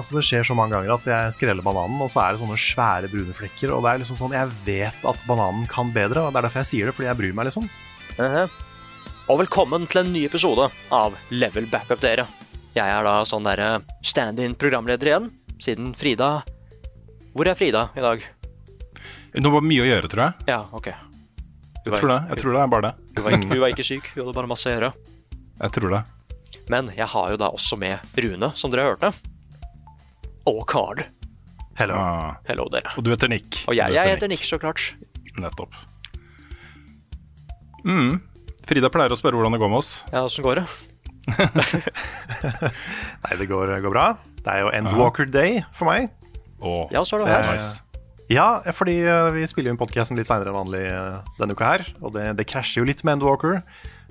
Altså Det skjer så mange ganger at jeg skreller bananen, og så er det sånne svære brune flekker. Og det er liksom sånn, Jeg vet at bananen kan bedre, og det er derfor jeg sier det, fordi jeg bryr meg. liksom. Mhm. Og velkommen til en ny episode av Level Backup, dere. Jeg er da sånn derre stand-in-programleder igjen, siden Frida Hvor er Frida i dag? Hun har mye å gjøre, tror jeg. Ja, OK. Jeg tror det, jeg tror det er bare det. Hun var, ikke, hun var ikke syk, hun hadde bare masse å gjøre. Jeg tror det. Men jeg har jo da også med Rune, som dere hørte. Og Carl. Hello. Ah. Hello, dere. Og du heter Nick. Og jeg, jeg heter Nick, så klart. Nettopp. Mm. Frida pleier å spørre hvordan det går med oss. Ja, åssen går det? Nei, det går, går bra. Det er jo Endwalker Day for meg. Oh, Ja, så er Så det her. nice. Ja, fordi eh, vi spiller jo inn podkasten litt seinere enn vanlig eh, denne uka her. Og det, det krasjer jo litt med Endwalker,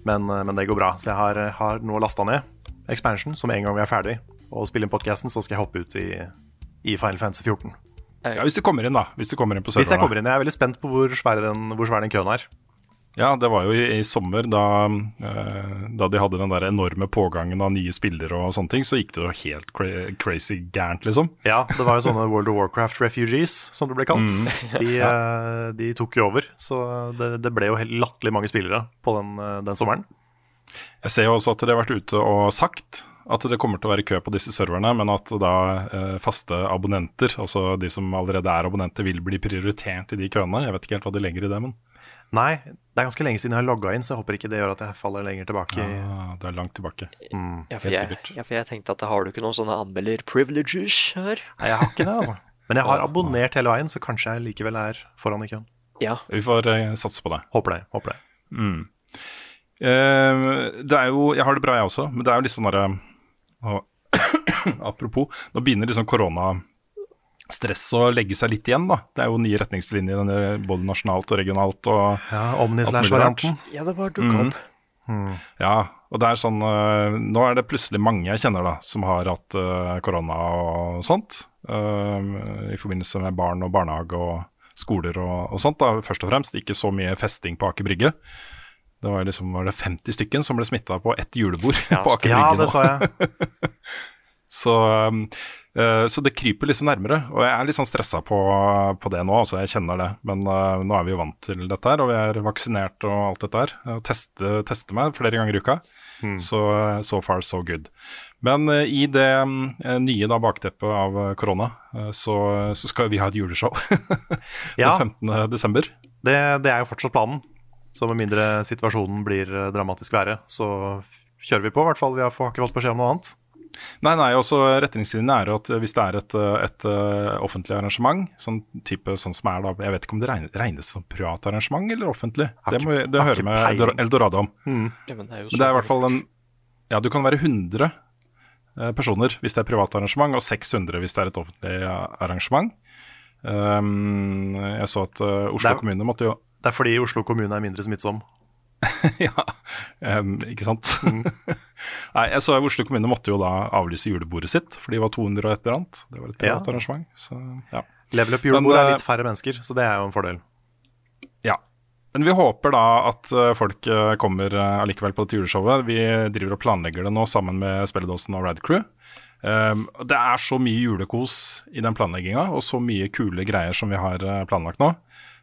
men, eh, men det går bra. Så jeg har, har nå lasta ned Expansion, som en gang vi er ferdig og spille inn podkasten, så skal jeg hoppe ut i, i Final Fantasy 14. Ja, hvis du kommer inn, da. Hvis du kommer inn på Hvis jeg kommer inn, jeg er veldig spent på hvor svær den, hvor svær den køen er. Ja, det var jo i, i sommer, da, eh, da de hadde den der enorme pågangen av nye spillere og sånne ting, så gikk det jo helt cra crazy gærent, liksom. Ja, det var jo sånne World of Warcraft refugees, som det ble kalt. Mm. De, eh, de tok jo over, så det, det ble jo helt latterlig mange spillere på den, eh, den sommeren. Jeg ser jo også at dere har vært ute og sagt at det kommer til å være kø på disse serverne, men at da eh, faste abonnenter, altså de som allerede er abonnenter, vil bli prioritert i de køene. Jeg vet ikke helt hva de legger i det, men Nei, det er ganske lenge siden jeg har logga inn, så jeg håper ikke det gjør at jeg faller lenger tilbake. i- ah, det er langt tilbake. Mm. Ja, for jeg, ja, for jeg tenkte at har du ikke noen sånne anmelder-privileges her? Nei, jeg har ikke det, altså. Men jeg har abonnert hele veien, så kanskje jeg likevel er foran i køen. Ja. Vi får uh, satse på det. Håper det. håper det. Mm. Uh, det er jo Jeg har det bra, jeg også, men det er jo litt sånn derre og- Apropos, nå begynner liksom koronastresset å legge seg litt igjen, da. Det er jo nye retningslinjer både nasjonalt og regionalt og Ja, Omni-slash-varianten. ja, det bare dukka mm. opp. Ja, og det er sånn eh, Nå er det plutselig mange jeg kjenner da som har hatt eh, korona og sånt. eh, I forbindelse med barn og barnehage og skoler og, og sånt. da, Først og fremst. Ikke så mye festing på Aker Brygge. Det var liksom var det 50 stykken som ble smitta på ett julebord på Aker Ja, Brygge. det nå. sa jeg. Så, um, eh, så det kryper liksom nærmere, og jeg er litt sånn stressa på, på det nå. altså Jeg kjenner det. Men uh, nå er vi jo vant til dette her, og vi er vaksinert og alt dette her. Og tester teste meg flere ganger i uka. Så so far, so good. Men uh, i det um, eh, nye da bakteppet av eh, korona, eh, så, så skal vi ha et juleshow Ja. den 15. desember. Det, det er jo fortsatt planen. Så med mindre situasjonen blir eh, dramatisk verre, så kjører vi på. I hvert fall, Vi har, får ikke fått beskjed om noe annet. Nei, nei, også retningslinjene er jo at hvis det er et, eh, et eh, offentlig arrangement, sånn type sånn som er da Jeg vet ikke om det regnes, regnes som privat arrangement eller offentlig. Det må vi- det hører med Eldorado om. Ja, men det er jo Men det er i hvert fall en Ja, du kan være 100 eh, personer hvis det er privat arrangement, og 600 hvis det er et offentlig arrangement. Um, jeg så at Oslo er- kommune måtte jo Det er fordi Oslo kommune er mindre smittsom. ja, um, ikke sant? Nei, jeg så at Oslo kommune måtte jo da avlyse julebordet sitt, for de var 200 og et eller annet. Det var et privat Ja. arrangement. Så ja. Level up Men, julebord er eh, litt færre mennesker, så det er jo en fordel. ja. Men vi håper da at eh, folk eh, kommer allikevel på dette juleshowet. Vi driver og planlegger det nå sammen med Spelledåsen og Rad Crew. Um, det er så mye julekos i den planlegginga, og så mye kule greier som vi har planlagt nå.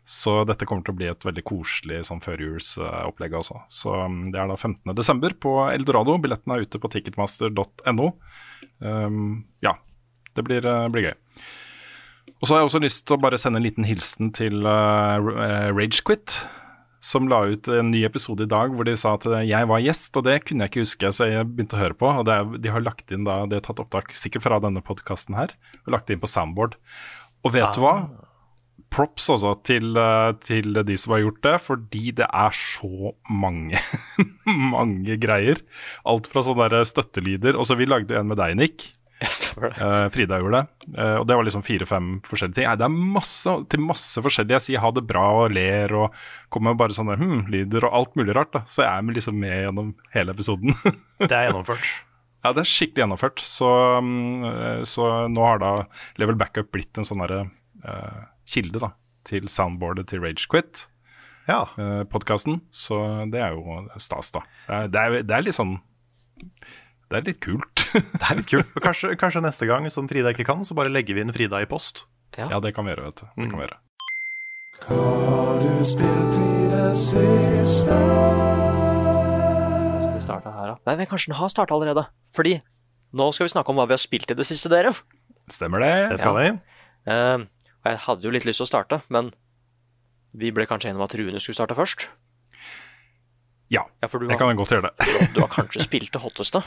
Så dette kommer til å bli et veldig koselig sånn førjulsopplegg også. Så um, det er da 15. desember på Eldorado. Billettene er ute på ticketmaster.no. Um, ja, det blir, eh, blir gøy. Og så har jeg også lyst til å bare sende en liten hilsen til uh, Ragequit, som la ut en ny episode i dag hvor de sa at jeg var gjest, og det kunne jeg ikke huske, så jeg begynte å høre på. Og er, de har lagt inn da, de har tatt opptak sikkert fra denne podkasten her, og lagt inn på soundboard. Og vet du hva? Props altså til, eh, til de som har gjort det, fordi det er så mange, mange greier. Alt fra sånne der støttelyder. Og så vi lagde en med deg, Nick. Eh, Frida gjorde det. Eh, og det var liksom fire-fem forskjellige ting. Nei, det er masse til masse forskjellige. Jeg sier ha det bra og ler og kommer med bare sånne hm-lyder og alt mulig rart. da. Så jeg er med liksom med gjennom hele episoden. Det er gjennomført. ja, det er skikkelig gjennomført. Så, mm, så nå har da Level Backup blitt en sånn derre eh, kilde da, til soundboardet til Ragequit. Ja. Eh, podkasten, så det er jo stas, da. Det er, det er, det er litt sånn Det er litt kult. Det er litt kult. Kanskje, kanskje neste gang som Frida ikke kan, så bare legger vi inn Frida i post. ja, det kan vi gjøre, vet du. Det kan vi gjøre. Skal vi starte her, da? Nei, men kanskje den har starta allerede. Fordi nå skal vi snakke om hva vi har spilt i det siste, dere. Stemmer det? Det skal vi. Eh, og jeg hadde jo litt lyst til å starte, men vi ble kanskje enige om at Rune skulle starte først. Ja, Ja, for du jeg har, kan godt gjøre det. du, har kanskje spilt det hotteste?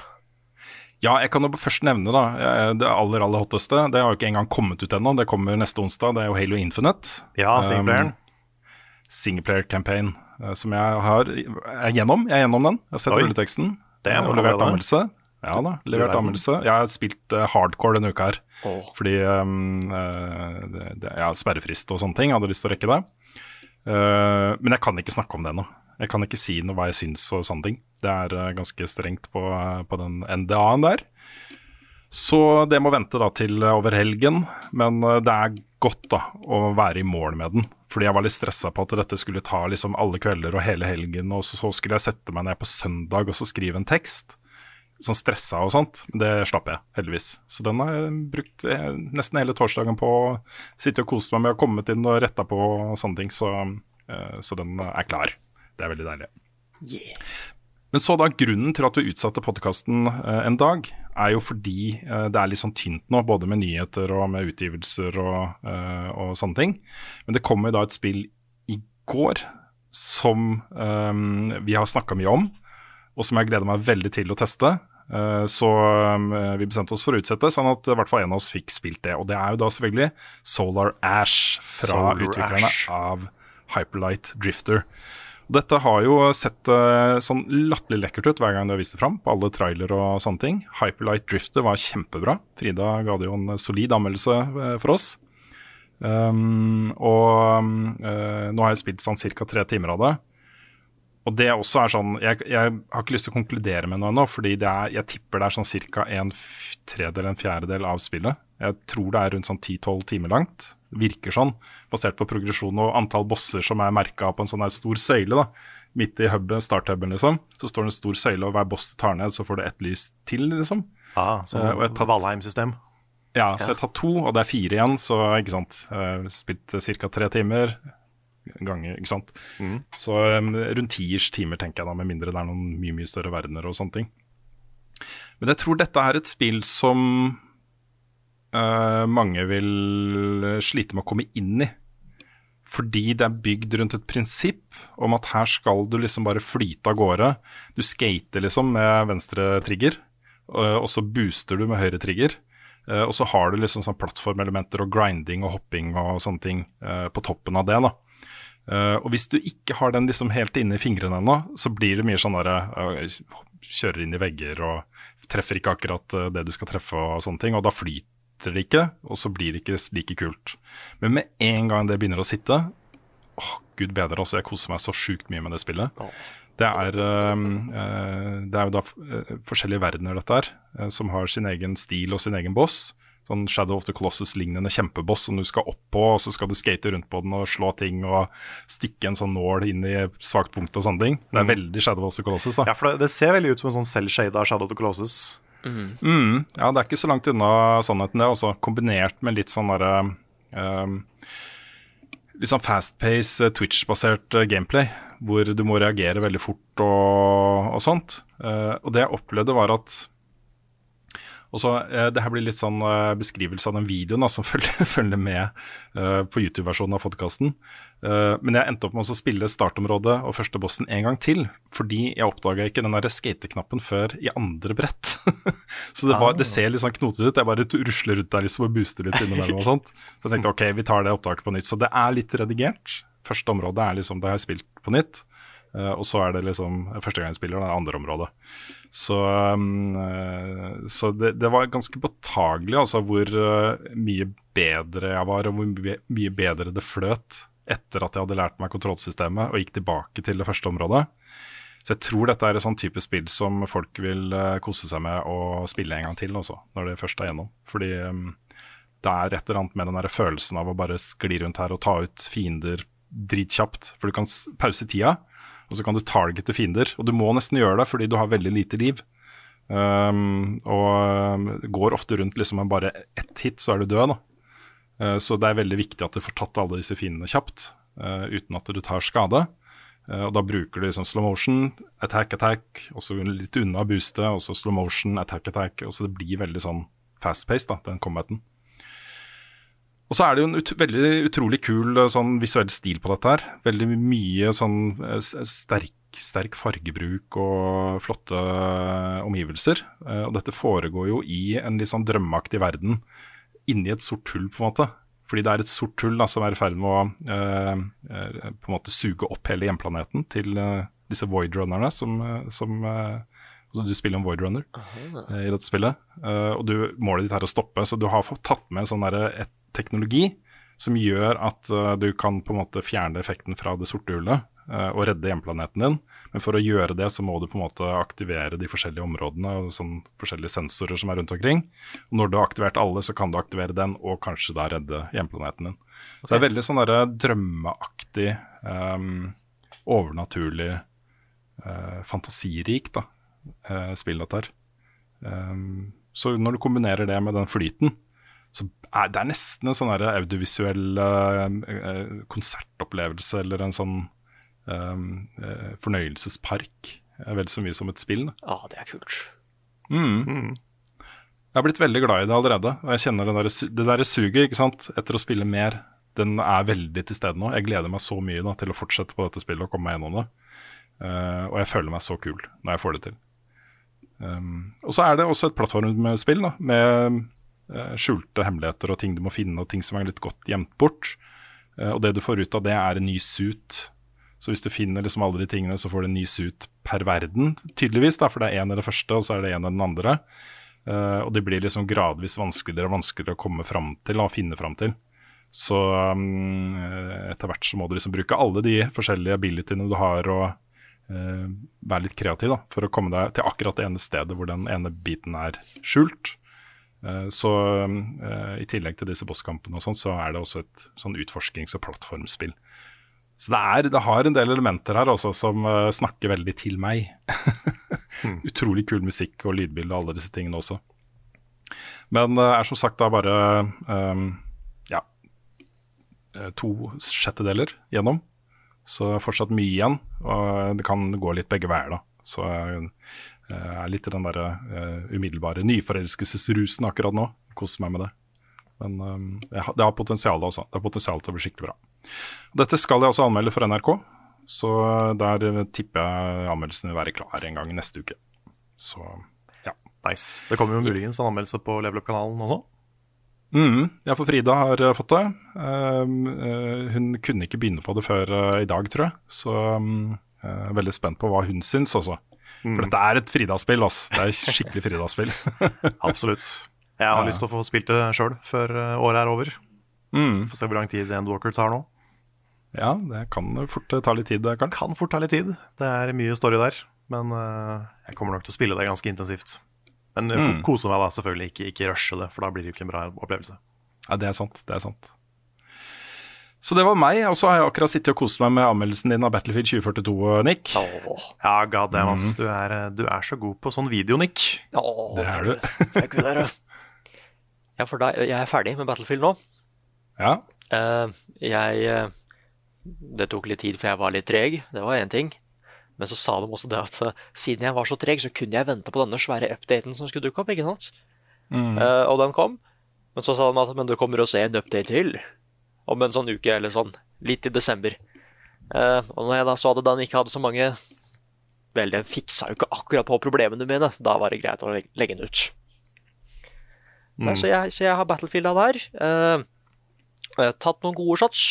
Ja, jeg kan jo først nevne da, eh, det aller aller hotteste. Det har jo ikke engang kommet ut ennå. Det kommer neste onsdag. Det er jo Halo Infinite. Ja, singleplayeren. Singleplayer campaign eh, som jeg har er gjennom. Jeg er gjennom den. Jeg har sett rulleteksten. Det er og levert anmeldelse. Ja da, levert anmeldelse. Jeg har spilt uh, hardcore denne uka her. Oh. Fordi um, uh, det, det, ja, sperrefrist og sånne ting. Jeg hadde lyst til å rekke det. Uh, men jeg kan ikke snakke om det ennå. Jeg kan ikke si noe hva jeg syns og sånne ting. Det er ganske strengt på, på den NDA-en der. Så det må vente da til over helgen, men det er godt da å være i mål med den. Fordi jeg var litt stressa på at dette skulle ta liksom alle kvelder og hele helgen, og så skulle jeg sette meg ned på søndag og så skrive en tekst. Sånn stressa og sånt. Det slapp jeg, heldigvis. Så den har jeg brukt eh, nesten hele torsdagen på å sitte og kose meg med å komme til inn og retta på og sånne ting. Så, eh, så den er klar. Det er veldig deilig. Men så da grunnen til at vi utsatte podkasten eh, en dag, er jo fordi det er litt sånn tynt nå, både med nyheter og med utgivelser og, og sånne ting. Men det kommer da et spill i går som um, vi har snakka mye om, og som jeg gleder meg veldig til å teste. Eh, så eh, vi bestemte oss for å utsette, sånn at i hvert fall en av oss fikk spilt det. Og det er jo da selvfølgelig Solar Ash fra Solar utviklerne Ash. av Hyperlight Drifter. Dette har jo sett eh, sånn latterlig lekkert ut hver gang de har vist det fram, på alle trailer og sånne ting. Hyperlight Drifter var kjempebra. Frida ga det jo en solid anmeldelse for oss. Um, og uh, nå har jeg spilt sånn ca. tre timer av det. Og det også er sånn Jeg, jeg har ikke lyst til å konkludere med noe ennå, fordi det er, jeg tipper det er sånn ca. en tredjedel, en fjerdedel av spillet. Jeg tror det er rundt sånn 10-12 timer langt. Virker sånn, basert på progresjon og antall bosser som er merka på en sånn stor søyle. da Midt i hubben, starthuben, liksom. Så står det en stor søyle, og hver boss du tar ned, så får du ett lys til, liksom. Ja, så jeg tatt- Valheim-system. Ja, så jeg har tatt to, og det er fire igjen, så ikke sant. Har spilt ca. tre timer ganger, ikke sant. Så um, rundt tiers timer, tenker jeg da, med mindre det er noen mye, mye større verdener og sånne ting. Men jeg tror dette er et spill som uh, mange vil slite med å komme inn i. Fordi det er bygd rundt et prinsipp om at her skal du liksom bare flyte av gårde. Du skater liksom med venstre trigger, og og så booster du med høyre trigger. Eh, og så har du liksom sånn plattformelementer og grinding og hopping og sånne ting eh, på toppen av det. da. Eh, og hvis du ikke har den liksom helt inne i fingrene ennå, så blir det mye sånn derre uh, Kjører inn i vegger og treffer ikke akkurat uh, det du skal treffe og sånne ting. Og da flyter det ikke, og så blir det ikke like kult. Men med en gang det begynner å sitte Åh, gud bedre, altså. Jeg koser meg så sjukt mye med det spillet. Det er, eh, det er jo da forskjellige verdener, dette her, som har sin egen stil og sin egen boss. Sånn Shadow of the Colossus-lignende kjempeboss som du skal opp på, og så skal du skate rundt på den og slå ting og stikke en sånn nål inn i svakt punkt og sånne ting. Det er veldig Shadow of the Colossus, da. Ja, for det, det ser veldig ut som en sånn selv-shada Shadow of the Colossus. Mm, ja, det er ikke så langt unna sannheten, det. Også kombinert med litt sånn derre um, Litt sånn fast-pace, eh, Twitch-basert eh, gameplay, hvor du må reagere veldig fort og, og sånt. Uh, og det jeg opplevde, var at Og så, eh, Det her blir litt sånn eh, beskrivelse av den videoen da, som følger, følger med eh, på YouTube-versjonen av podkasten. Eh, men jeg endte opp med å spille startområdet og første bossen en gang til, fordi jeg oppdaga ikke den skateknappen før i andre brett. så det, var, det ser litt sånn knotete ut. Jeg bare rusler rundt der liksom og booster litt innimellom og sånt. Så jeg tenkte ok, vi tar det opptaket på nytt. Så det er litt redigert. Første området er liksom det jeg har spilt på nytt. Eh, og så er det liksom første gang jeg spiller, det andre området. Så, um, eh, så det, det var ganske påtagelig altså, hvor eh, mye bedre jeg var, og hvor mye, bedre det fløt etter at jeg hadde lært meg kontrollsystemet og gikk tilbake til det første området. Så jeg tror dette er et sånn type spill som folk vil eh, kose seg med å spille en gang til også, når det først er gjennom. Fordi um, det er et eller annet med den der følelsen av å bare skli rundt her og ta ut fiender dritkjapt. For du kan pause tida, og så kan du targete fiender. Og du må nesten gjøre det fordi du har veldig lite liv. Um, og um, går ofte rundt liksom med bare ett hit, så er du død. Uh, så det er veldig viktig at du får tatt alle disse fiendene kjapt, uh, uten at du tar skade. Uh, og da bruker du liksom slow motion, attack, attack, og så litt unna boostet, og så slow motion, attack, attack. Og så det blir veldig sånn fast-paced, den combaten. Og så er det jo en ut veldig utrolig kul eh, sånn visuell stil på dette her. Veldig mye sånn eh, sterk, sterk fargebruk og flotte eh, omgivelser. Eh, Og dette foregår jo i en litt sånn drømmeaktig verden inni et sort hull, på en måte. Fordi det er et sort hull da, som er i ferd med å eh, eh, på en måte suge opp hele hjemplaneten til eh, disse voidrunnerne som, eh, som eh, altså Du spiller en voidrunner eh, i dette spillet, eh, og du, målet ditt er å stoppe. Så du har fått tatt med sånn et teknologi som gjør at uh, du kan på en måte fjerne effekten fra det sorte hullet uh, og redde hjemplaneten din. Men for å gjøre det så må du på en måte aktivere de forskjellige områdene og sånn forskjellige sensorer som er rundt omkring. Og når du har aktivert alle, så kan du aktivere den og kanskje da redde hjemplaneten din. Så det er veldig sånn derre drømmeaktig, um, overnaturlig, uh, fantasirikt da, eh, spill dette her. Um, så når du kombinerer det med den flyten, er det er nesten en sånn audiovisuell eh, konsertopplevelse eller en sånn um, uh, fornøyelsespark. Vel så mye som et spill. Ja, Ja, det er kult. Mm. Jeg har blitt veldig glad i det allerede. Og jeg kjenner der, det der suget etter å spille mer. Den er veldig til stede nå. Jeg gleder meg så mye da, til å fortsette på dette spillet og komme meg gjennom det. Uh, og jeg føler meg så kul når jeg får det til. Um, og så er det også et plattformspill med skjulte hemmeligheter og ting du må finne, og ting som er litt godt gjemt bort. Eh, og det du får ut av det, er en ny suit. Så hvis du finner liksom alle de tingene, så får du en ny suit per verden, tydeligvis. da, For det er én i det første, og så er det én i den andre. Eh, og det blir liksom gradvis vanskeligere og vanskeligere å komme fram til og finne fram til. Så um, eh, etter hvert så må du liksom bruke alle de forskjellige abilityene du har, og uh, være litt kreativ da, for å komme deg til akkurat det ene stedet hvor den ene biten er skjult. Eh, så eh, i tillegg til disse bosskampene og sånn, så er det også et sånn utforskings- og plattformspill. Så det, er, det har en del elementer her også som eh, snakker veldig til meg. Utrolig kul musikk og lydbilde og alle disse tingene også. Men det er som sagt da bare um, ja, to sjettedeler gjennom. Så fortsatt mye igjen, og det kan gå litt begge veier, da. Så uh, er litt i den derre eh, umiddelbare nyforelskelsesrusen akkurat nå. Koser meg med det. Men um, det, har, det har potensial også. Det har potensial til å bli skikkelig bra. Dette skal jeg også anmelde for NRK, så der eh, tipper jeg anmeldelsen vil være klar en gang neste uke. Så ja. Nice. Det kommer jo muligens en anmeldelse på Level Up-kanalen også. Mm, ja, for Frida har eh, fått det. Um, uh, hun kunne ikke begynne på det før uh, i dag, tror jeg. Så um, jeg er veldig spent på hva hun syns også. For dette er et Frida-spill. Altså. Det er skikkelig Frida-spill. Absolutt. Jeg har Ja. lyst til å få spilt det sjøl før eh, året er over. mm. Få se hvor lang tid Endwalker tar nå. Ja, det kan fort eh, ta litt tid, Karl. Kan fort ta litt tid. Det er mye story der. Men uh, jeg kommer nok til å spille det ganske intensivt. Men jeg Mm. kose meg da selvfølgelig, ikke, ikke rushe det, for da blir det ikke en bra opplevelse. Ja, det er sant. Det er sant. Så det var meg. Og så har jeg akkurat sittet og kost meg med anmeldelsen din av Battlefield 2042, Nick. Åh, Ja, god damn, ass. Du, er, eh, du er så god på sånn video, Nick. åh, Det er du. Takk for det. Ja, for da, jeg er ferdig med Battlefield nå. Ja. Uh, jeg eh, Det tok litt tid, for jeg var litt treg. Det var én ting. Men så sa de også det at uh, siden jeg var så treg, så kunne jeg vente på denne svære updaten som skulle dukke opp. ikke sant? Eh, og den kom. Men så sa de at men det kommer også en update til om en sånn uke eller sånn, litt i desember. Eh, og når jeg da så at den ikke hadde så mange Vel, den fiksa jo ikke akkurat på problemene mine. Da var det greit å legge den ut. Nei, så, jeg, så jeg har Battlefielda der. Eh, og jeg har tatt noen gode shots.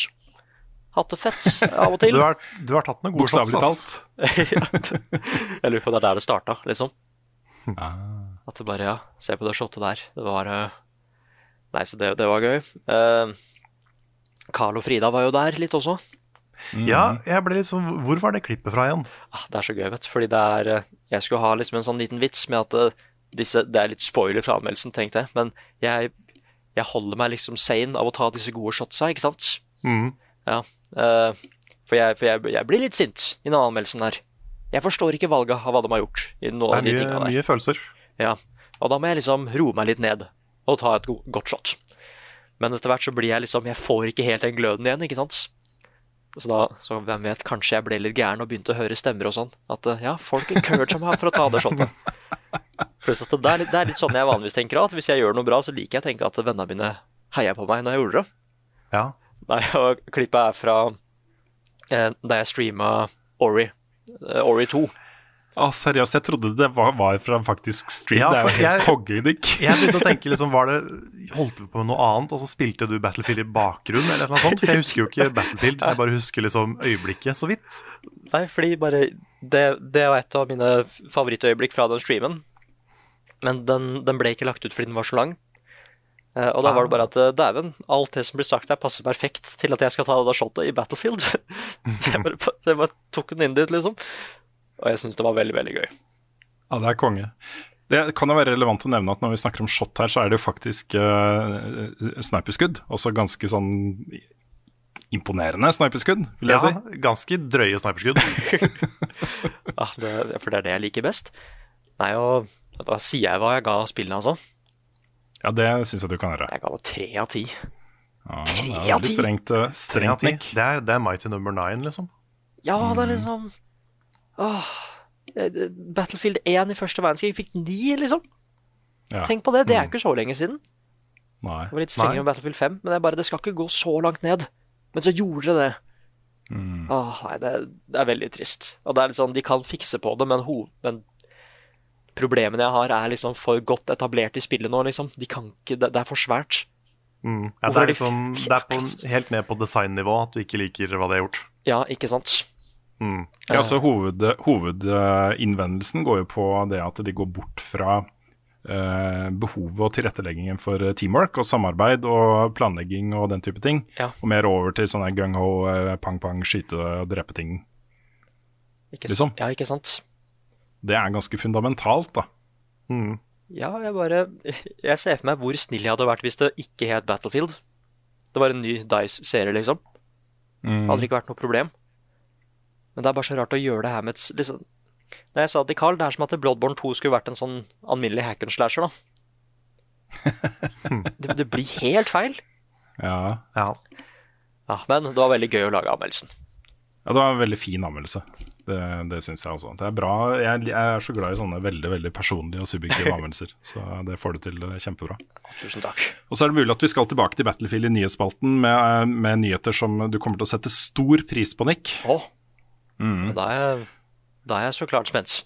Hatt det fett av og til. Du har, du har tatt noen gode shots, talt. Jeg lurer på det er der det starta, liksom. Ah. At det bare, ja, se på det shotet der. Det var uh... Nei, så det, det var gøy. Eh, Carl og Frida var jo der litt også. Ja, jeg ble litt sånn Hvor var det klippet fra igjen? Ah, det er så gøy, vet du. Fordi det er eh, Jeg skulle ha liksom en sånn liten vits med at eh, disse Det er litt spoiler fra anmeldelsen, tenkte jeg. Men jeg, jeg holder meg liksom sane av å ta disse gode shotsa, ikke sant? Mhm. Ja. Uh, for jeg, for jeg, jeg blir litt sint i den anmeldelsen her. Jeg forstår ikke valget av hva de har gjort. i noen av Det de er mye, der. mye følelser. Ja, og da må jeg liksom roe meg litt ned og ta et go godt shot. Men etter hvert så blir jeg liksom Jeg får ikke helt den gløden igjen, ikke sant? Så da, så hvem vet, kanskje jeg ble litt gæren og begynte å høre stemmer og sånn. At eh, ja, folk encourager meg for å ta det shotet. Pluss at det er, litt, det er litt sånn jeg vanligvis tenker at hvis jeg gjør noe bra, så liker jeg å tenke at vennene mine heier på meg når jeg gjorde det. Ja. Nei, og klippet er fra eh, da jeg streama Ori. eh, Ori 2. Å, seriøst, jeg trodde det var, var fra faktisk stream. Ja, det er jo helt jeg- Jeg begynte å tenke liksom, var det, Holdt vi på med noe annet, og så spilte du Battlefield i bakgrunnen? eller noe sånt? For jeg husker jo ikke Battlefield, jeg bare husker liksom øyeblikket så vidt. Nei, fordi bare Det, det var et av mine favorittøyeblikk fra den streamen. Men den, den ble ikke lagt ut fordi den var så lang. Eh, og da var det bare at eh, dæven, alt det som blir sagt der, passer perfekt til at jeg skal ta det da shotet i Battlefield. så, jeg bare, så jeg bare tok den inn dit, liksom. Og jeg syns det var veldig, veldig gøy. Ja, det er konge. Det kan jo være relevant å nevne at når vi snakker om shot her, så er det jo faktisk uh, sniperskudd. Også ganske sånn imponerende sniperskudd, vil jeg Ja, si. ganske drøye sniperskudd. Ja, det, for det er det jeg liker best. Nei, og da sier jeg hva jeg ga spillene, altså. Ja, det syns jeg du kan gjøre. Jeg ga det tre av ti. Ja, Tre av ti? strengt, eh, strengt nikk. Det er, det er Mighty Number Nine, liksom. Ja, det er liksom Åh, eh, Battlefield 1 i første verdenskrig fikk ni, liksom. Ja. Tenk på det, det er ikke så lenge siden. Nei. Det var litt strengere med Battlefield 5, men det er bare, det skal ikke gå så langt ned. Men så gjorde det det. Mm. Åh, nei, det, det er veldig trist. Og det er litt sånn, de kan fikse på det, men, ho, men problemene jeg har, er liksom for godt etablert i spillet nå, liksom. De kan ikke, det, det er for svært. Mm. Ja, det, er er de liksom, det er på, helt ned på designnivå at du ikke liker hva de har gjort. Ja, ikke sant? Mm. Ja, altså hoved, Hovedinnvendelsen går jo på det at de går bort fra eh, behovet og tilretteleggingen for eh, teamwork og samarbeid og planlegging og den type ting, Ja. og mer over til sånne gung-ho, eh, pang-pang, skyte og drepe ting. Ikke, Liksom. Ja, ikke sant? Det er ganske fundamentalt, da. Mm. Ja, jeg bare Jeg ser for meg hvor snill jeg hadde vært hvis det ikke het Battlefield. Det var en ny Dice-serie, liksom. Mm. Hadde det ikke vært noe problem. Men det er bare så rart å gjøre det her med et liksom, Når jeg sa til Carl, det er som at Bloodborne 2 skulle vært en sånn alminnelig hack and slasher, da. det, det blir helt feil. Ja. Ja. Ja, men det var veldig gøy å lage anmeldelsen. ja, det var en veldig fin anmeldelse. Det, det syns jeg også. Det er bra. Jeg, jeg er så glad i sånne veldig veldig personlige og subjektive anmeldelser. Så det får du til kjempebra. Tusen takk. Og så er det mulig at vi skal tilbake til Battlefield i nyhetsspalten med, med nyheter som du kommer til å sette stor pris på, Nick. Å, og da, er jeg, da er jeg så klart spent.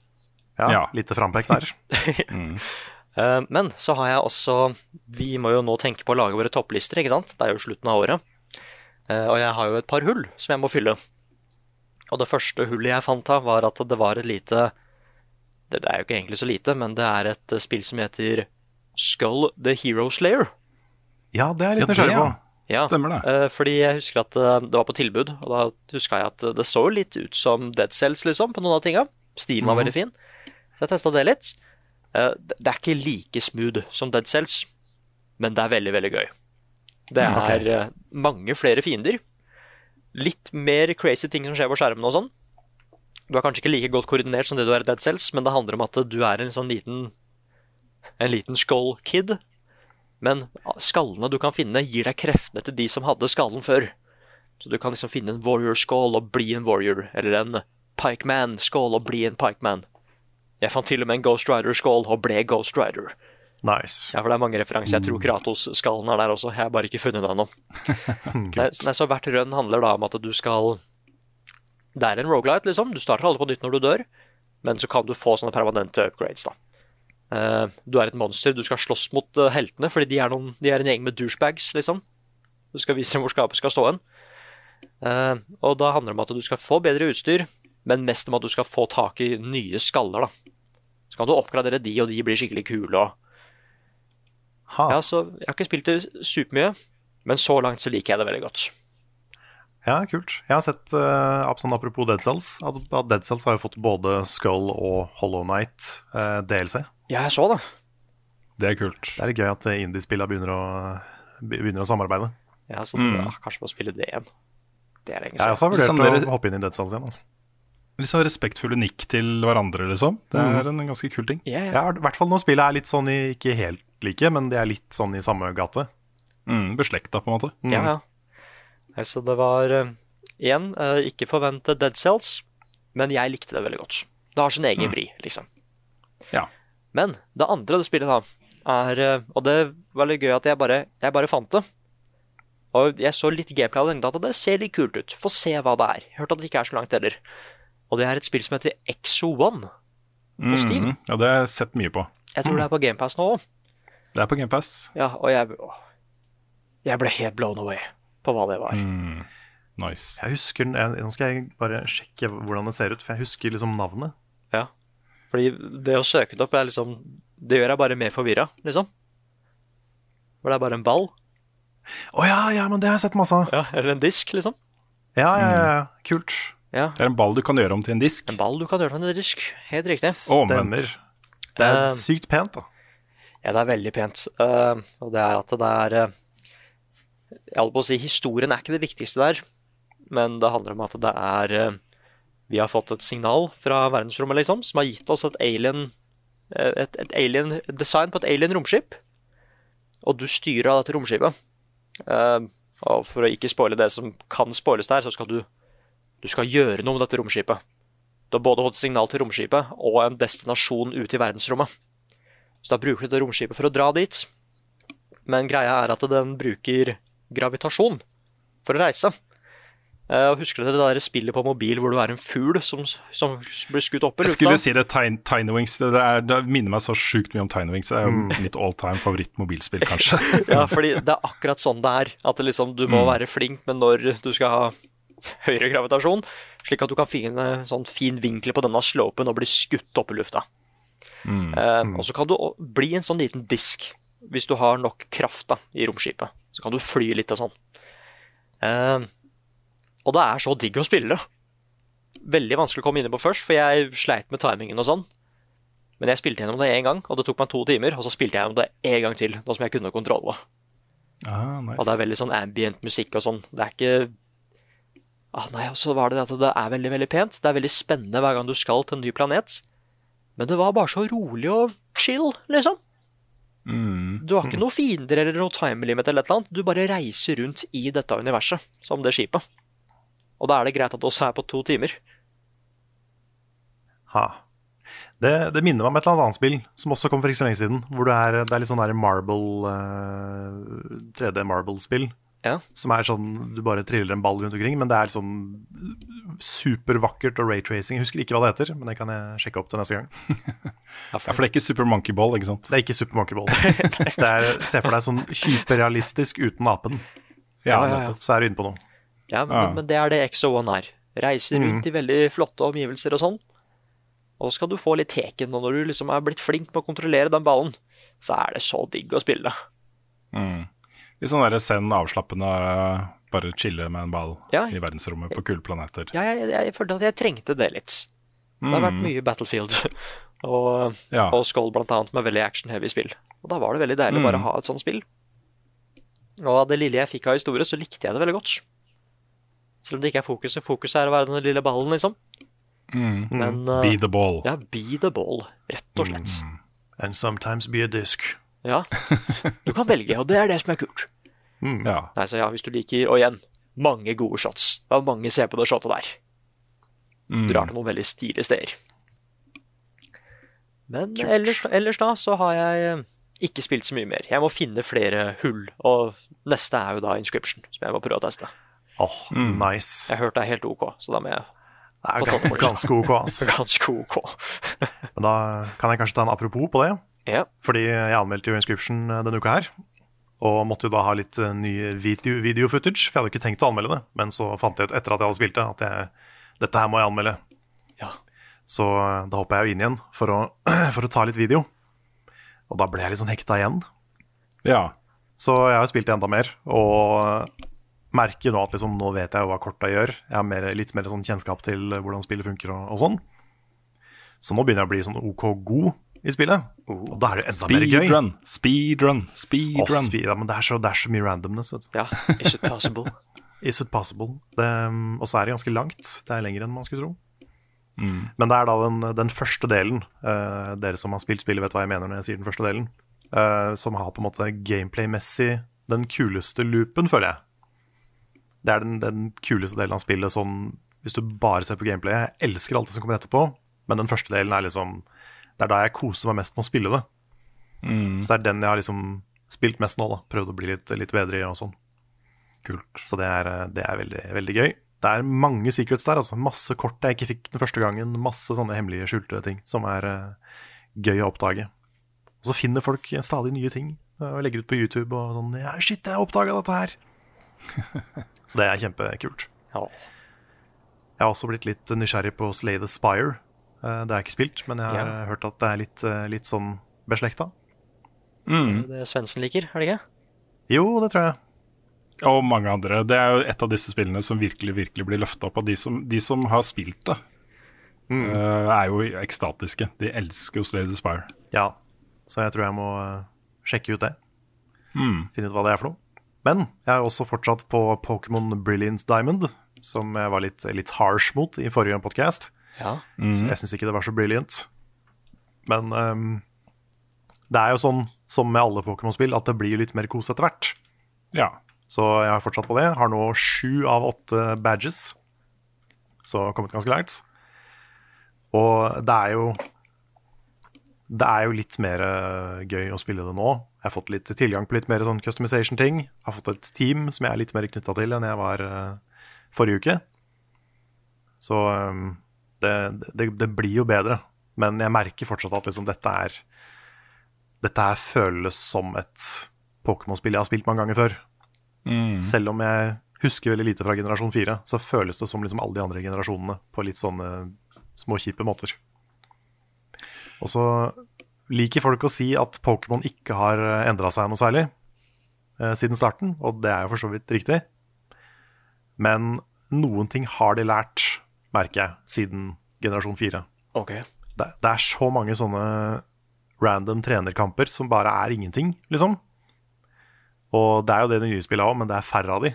ja, Ja. Lite frampek der. Eh, Men så har jeg også Vi må jo nå tenke på å lage våre topplister, ikke sant? Det er jo slutten av året. Eh, Og jeg har jo et par hull som jeg må fylle. Og det første hullet jeg fant av, var at det var et lite Det det er jo ikke egentlig så lite, men det er et spill som heter Skull the Hero Slayer. Ja, det er jeg litt nysgjerrig på. Ja. Stemmer det. eh, fordi jeg husker at eh, det var på tilbud, og da huska jeg at det så litt ut som Dead Cells, liksom, på noen av tinga. Stilen var veldig fin. Så jeg testa det litt. Eh, Det det er ikke like smooth som Dead Cells, men det er veldig, veldig gøy. Det Mm, er okay. mange flere fiender. Litt mer crazy ting som skjer på skjermen og sånn. Du er kanskje ikke like godt koordinert som det du er i Dead Cells, men det handler om at du er en sånn liten En liten skull kid. Men skallene du kan finne, gir deg kreftene til de som hadde skallen før. Så du kan liksom finne en warrior skull og bli en warrior, eller en pikeman skull og bli en pikeman. Jeg fant til og med en Ghost Rider skull og ble Ghost Rider. Nice. Ja, for det er mange referanser. Jeg tror Kratos-skallen er der også. Jeg har bare ikke funnet den ennå. Nei, nei, så hvert rønn handler da om at du skal Det er en rogelight, liksom. Du starter alle på nytt når du dør, men så kan du få sånne permanente upgrades, da. Eh, du er et monster, du skal slåss mot eh, heltene, fordi de er, noen, de er en gjeng med douchebags, liksom. Du skal vise dem hvor skapet skal stå hen. Eh, og da handler det om at du skal få bedre utstyr, men mest om at du skal få tak i nye skaller, da. Så kan du oppgradere de, og de blir skikkelig kule. og Ha. ja, så Jeg har ikke spilt det supermye, men så langt så liker jeg det veldig godt. Ja, kult. Jeg har sett, uh, apropos Dead Cells, at, Dead Cells har jo fått både Skull og Hollow Knight uh, DLC. Ja, jeg så det. Det er kult. Det er gøy at eh, indiespillene begynner, å- begynner å samarbeide. Ja, så Mm. ja, Kanskje må spille det igjen. Det er lenge Jeg har også vurdert Liksom å hoppe inn i Dead Cells igjen. Altså. Sånn respektfulle nikk til hverandre, liksom. Det er en ganske kul ting. Ja, ja. Ja, I hvert fall når spillet er litt sånn i, ikke helt like, men de er litt sånn i samme gate. Mm, Beslekta, på en måte. ja, ja. Nei, så det var eh, Igjen, eh, ikke forvente Dead Cells, men jeg likte det veldig godt. Det har sin egen vri, liksom. Ja. Men det andre det spillet da, er eh, Og det var litt gøy at jeg bare, jeg bare fant det. Og jeg så litt gameplay av det, og det ser litt kult ut. Få se hva det er. Hørte at det ikke er så langt heller. Og det er et spill som heter Exo One på Steam. Mm, Ja, det har jeg sett mye på. Jeg tror det er på GamePass nå òg. Det er på GamePass. Ja, og jeg å, Jeg ble helt blown away på hva det var. Mm. Nice. Jeg husker, jeg, Nå skal jeg bare sjekke hvordan det ser ut, for jeg husker liksom navnet. Fordi det å søke det opp er liksom Det gjør jeg bare mer forvirra, liksom. For det er bare en ball. Å ja, ja, men det har jeg sett masse av. Ja, Eller en disk, liksom. Ja, ja, ja, ja. Kult. Ja. Det er en ball du kan gjøre om til en disk. En ball du kan gjøre til en disk. Helt riktig. Og omvendt. Stemmer. Det er uh, sykt pent, da. Ja, det er veldig pent. Uh, og det er at det er uh, Jeg holdt på å si historien er ikke det viktigste der, men det handler om at det er Vi har fått et signal fra verdensrommet, liksom, som har gitt oss et alien eh, et, et alien design på et alien romskip. Og du styrer av dette romskipet. Uh, og for å ikke spoile det som kan spoiles der, så skal du Du skal gjøre noe med dette romskipet. Du har både fått signal til romskipet og en destinasjon ute i verdensrommet. Så da bruker du det romskipet for å dra dit. Men greia er at den bruker gravitasjon for å reise. Eh, og husker dere det der spillet på mobil hvor du er en fugl som, som blir skutt opp i lufta? Jeg skulle si det Tiny, Wings. Det, er, det minner meg så sjukt mye om Tiny Wings. Det er jo mitt all time favoritt-mobilspill, kanskje. Ja, fordi det er akkurat sånn det er. At det liksom, du må være flink med når du skal ha høyere gravitasjon, slik at du kan finne sånn fin vinkel på denne slopen og bli skutt opp i lufta. Eh, og så kan du bli en sånn liten disk hvis du har nok kraft da, i romskipet. Så kan du fly litt og sånn. Eh, og det er så digg å spille. Veldig vanskelig å komme inn på først, for jeg sleit med timingen og sånn. Men jeg spilte gjennom det én gang, og det tok meg to timer. Og så spilte jeg gjennom det én gang til, nå som jeg kunne kontrolle. Ah, nice. Og det er veldig sånn ambient musikk og sånn. Det er ikke ah, Nei, og så var det at det er veldig, veldig pent. Det er veldig spennende hver gang du skal til en ny planet. Men det var bare så rolig og chill, liksom. Mm. Du har ikke noen fiender eller noe time limit eller et eller annet. Du bare reiser rundt i dette universet, som det skipet. Og da er det greit at det også er på to timer. Ha. Det, det minner meg om et eller annet spill som også kom for ikke så lenge siden. Hvor det er, det er litt sånn der marble uh, 3D marble-spill. Ja. Som er sånn du bare triller en ball rundt omkring, men det er sånn supervakkert og raytracing. Jeg husker ikke hva det heter, men det kan jeg sjekke opp til neste gang. Ja, for det er ikke Super Monkey Ball, ikke sant? Det er ikke Super Monkey Ball. Det er, Se for deg sånn hyperrealistisk uten apen. Ja, ja, ja. Så er du inne på noe. Ja, men, Ja. men det er det XO1 er. Reiser rundt i veldig flotte omgivelser og sånn. Og så skal du få litt teken, og når du liksom er blitt flink med å kontrollere den ballen, så er det så digg å spille. Mm. Litt sånn der send avslappende, bare chille med en ball Ja. i verdensrommet på kule planeter. Ja, jeg, jeg, jeg følte at jeg trengte det litt. Det har vært mye Battlefield og, Ja. og Skull blant annet, med veldig action-heavy spill. Og da var det veldig deilig å bare å ha et sånt spill. Og av det lille jeg fikk av historie, så likte jeg det veldig godt. Selv om det ikke er fokuset. Fokuset er å være den lille ballen, liksom. Mm. Men uh, Be the ball. ja, be the ball, rett og slett. And sometimes be a disc. Ja. Du kan velge, og det er det som er kult. Ja. Nei, så ja, hvis du liker Og igjen, mange gode shots. Det var mange se på det shotet der. Mm. drar til noen veldig stilige steder. Men ellers, ellers da så har jeg eh, ikke spilt så mye mer. Jeg må finne flere hull, og neste er jo da Inscription, som jeg må prøve å teste. Åh, nice. Jeg hørte det er helt OK, så da må jeg Det er det. ganske ok, Altså. ganske OK. Men da kan jeg kanskje ta en apropos på det. Ja. Fordi jeg anmeldte jo Inscription eh, denne uka her. Og måtte jo da ha litt nye ny video, video footage, for jeg hadde ikke tenkt å anmelde det. Men så fant jeg ut etter at jeg hadde spilt det, at jeg, dette her må jeg anmelde. Ja. Så eh, da hoppa jeg jo inn igjen for å, for å ta litt video. Og da ble jeg litt sånn hekta igjen. Ja. Så jeg har jo spilt det enda mer, og merker nå at liksom, nå vet jeg hva korta gjør. Jeg har mer, litt mer sånn kjennskap til hvordan spillet funker og, og sånn. Så nå begynner jeg å bli sånn OK god i spillet. Og da er det jo enda mer gøy. Speedrun, speedrun, speedrun. speed, ja, men det er, så, det er så mye randomness. Vet du. ja. Is it possible? Is it possible? Um, og så er det ganske langt. Det er lenger enn man skulle tro. Men det er da den, den første delen, Uh, dere som har spilt spillet vet hva jeg mener når jeg sier den første delen, Uh, som har på en måte gameplay-messig den kuleste loopen, føler jeg. Det er den, den kuleste delen av spillet sånn hvis du bare ser på gameplay. Jeg elsker alt det som kommer etterpå, men den første delen er liksom Det er da jeg koser meg mest med å spille det. Så det er den jeg har liksom spilt mest nå, da. Prøvd å bli litt, litt bedre i og sånn. Kult. Så det er, det er veldig, veldig gøy. Det er mange secrets der, altså. Masse kort jeg ikke fikk den første gangen. Masse sånne hemmelige, skjulte ting som er uh, gøy å oppdage. Og så finner folk stadig nye ting eh, og legger ut på YouTube og sånn Ja, shit, jeg oppdaga dette her! så det er kjempekult. Ja. Jeg har også blitt litt nysgjerrig på Slay the Spire. Eh, Det er ikke spilt, men jeg har Ja. hørt at det er litt, eh, litt sånn beslekta. Mm. Det Svendsen liker, er det ikke? Jo, det tror jeg. Og mange andre. Det er jo et av disse spillene som virkelig virkelig blir løfta opp. av de som, de som har spilt det, eh, er jo ekstatiske. De elsker jo Slay the Spire. Ja, så jeg tror jeg må sjekke ut det. Mm. Finne ut hva det er for noe. Men jeg er også fortsatt på Pokémon Brilliant Diamond, som jeg var litt, litt harsh mot i forrige podcast. Ja. Så jeg syns ikke det var så brilliant. Men um, det er jo sånn som med alle Pokémon-spill at det blir litt mer kos etter hvert. Ja. Så jeg har fortsatt på det. Har nå sju av åtte badges. Så jeg har kommet ganske langt. Og det er jo Det er jo litt mer eh, gøy å spille det nå. Jeg har fått litt tilgang på litt mer sånn customization-ting. Har fått et team som jeg er litt mer knytta til enn jeg var uh, forrige uke. Så um, det, det, det blir jo bedre. Men jeg merker fortsatt at liksom dette er Dette her føles som et Pokémon-spill jeg har spilt mange ganger før. Mm. Selv om jeg husker veldig lite fra generasjon 4, så føles det som liksom alle de andre generasjonene på litt sånne småkjipe måter. Og så liker folk å si at Pokémon ikke har endra seg noe særlig eh, siden starten, og det er jo for så vidt riktig. Men noen ting har de lært, merker jeg, siden generasjon 4. Ok. Det, det er så mange sånne random trenerkamper som bare er ingenting, liksom. Og det er jo det de nye spillene òg, men det er færre av de.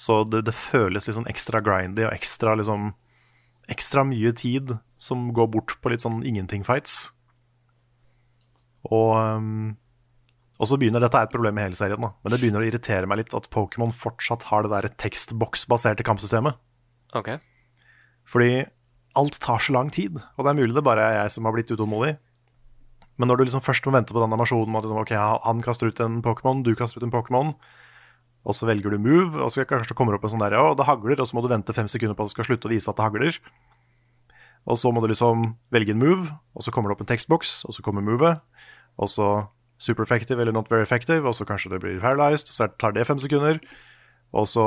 Så det, det føles sånn ekstra grindy og ekstra liksom Ekstra mye tid som går bort på litt sånn ingenting-fights. Og, um, og så begynner Dette er et problem i hele serien, da, men det begynner å irritere meg litt at Pokémon fortsatt har det der tekstboks-baserte kampsystemet. Ok. Fordi alt tar så lang tid, og det er mulig det bare er jeg som har blitt utålmodig. Men når du liksom først må vente på den animasjonen med at liksom, ok, han kaster ut en Pokémon, du kaster ut en Pokémon, og så velger du move, og så kanskje det kommer opp en sånn der, ja, det hagler, og så må du vente fem sekunder på at det skal slutte å vise at det hagler. Og så må du liksom velge en move, og så kommer det opp en tekstboks, og så kommer movet, og så super effective eller not very effective, og så kanskje det blir paralyzed, så tar det fem sekunder, og så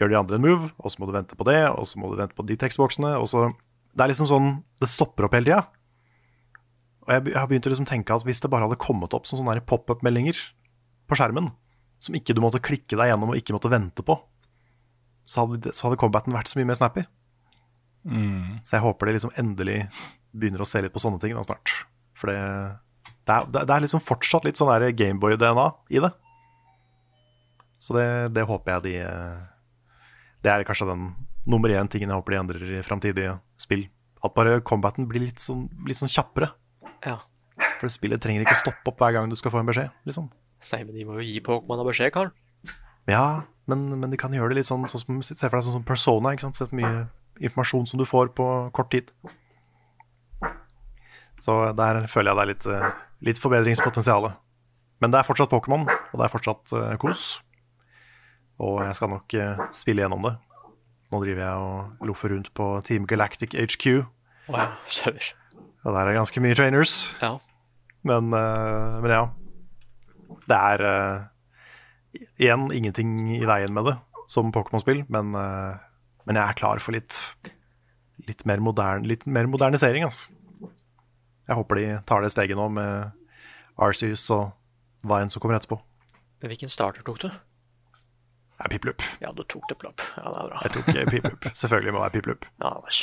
gjør de andre en move, og så må du vente på det, og så må du vente på de tekstboksene, og så Det er liksom sånn Det stopper opp hele tida. Og jeg, har begynt å liksom tenke at hvis det bare hadde kommet opp som sånne pop-up-meldinger på skjermen, som ikke du måtte klikke deg gjennom og ikke måtte vente på, så hadde, det- så hadde combaten vært så mye mer snappy. Så jeg håper de liksom endelig begynner å se litt på sånne ting da snart. For det, det, er, det er liksom fortsatt litt sånn Gameboy-DNA i det. Så det, det håper jeg de eh, Det er kanskje den nummer én tingen jeg håper de endrer i framtidige spill. At bare combaten blir litt sånn, litt sånn kjappere. Ja. For spillet trenger ikke å stoppe opp hver gang du skal få en beskjed. liksom. Nei, men de må jo gi Pokémon beskjed, Carl. Ja, men, men de kan gjøre det litt sånn, sånn som, Se for deg sånn som Persona. ikke sant? Sett mye informasjon som du får på kort tid. Så der føler jeg det er litt, eh, litt forbedringspotensial. Men det er fortsatt Pokémon, og det er fortsatt uh, kos. Og jeg skal nok uh, spille gjennom det. Nå driver jeg og loffer rundt på Team Galactic HQ. Å ja. Og der er ganske mye trainers. Ja. Men, uh, men ja. Det er igjen ingenting i veien med det som Pokémon-spill, men, men jeg er klar for litt, litt, mer, modern, litt mer modernisering, altså. Jeg håper de tar det steget nå med Arceus og hva enn som kommer etterpå. Men hvilken starter tok du? Det er Piplup. Ja, du tok det plopp. Ja, det er bra. Jeg tok eh, Piplup. Selvfølgelig må det være Piplup. Ja, Anders.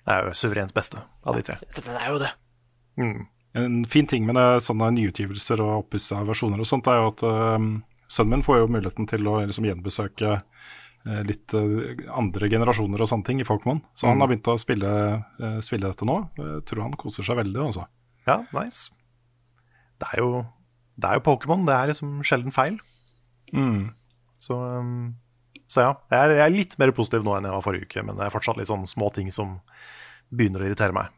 Det er jo suverent beste av de tre. Det, det er jo det. Mm. En fin ting med det, sånne nyutgivelser og oppussa versjoner og sånt, er jo at um, sønnen min får jo muligheten til å liksom gjenbesøke litt eh, andre generasjoner og sånne ting i Pokémon. Så han Mm. har begynt å spille, eh, spille dette nå. Jeg tror han koser seg veldig, altså. Ja, nice. Det er jo, det er jo Pokémon. Det er liksom sjelden feil. Mm. Så, um, så ja, jeg er, jeg er litt mer positiv nå enn jeg var forrige uke, men det er fortsatt litt sånne små ting som begynner å irritere meg.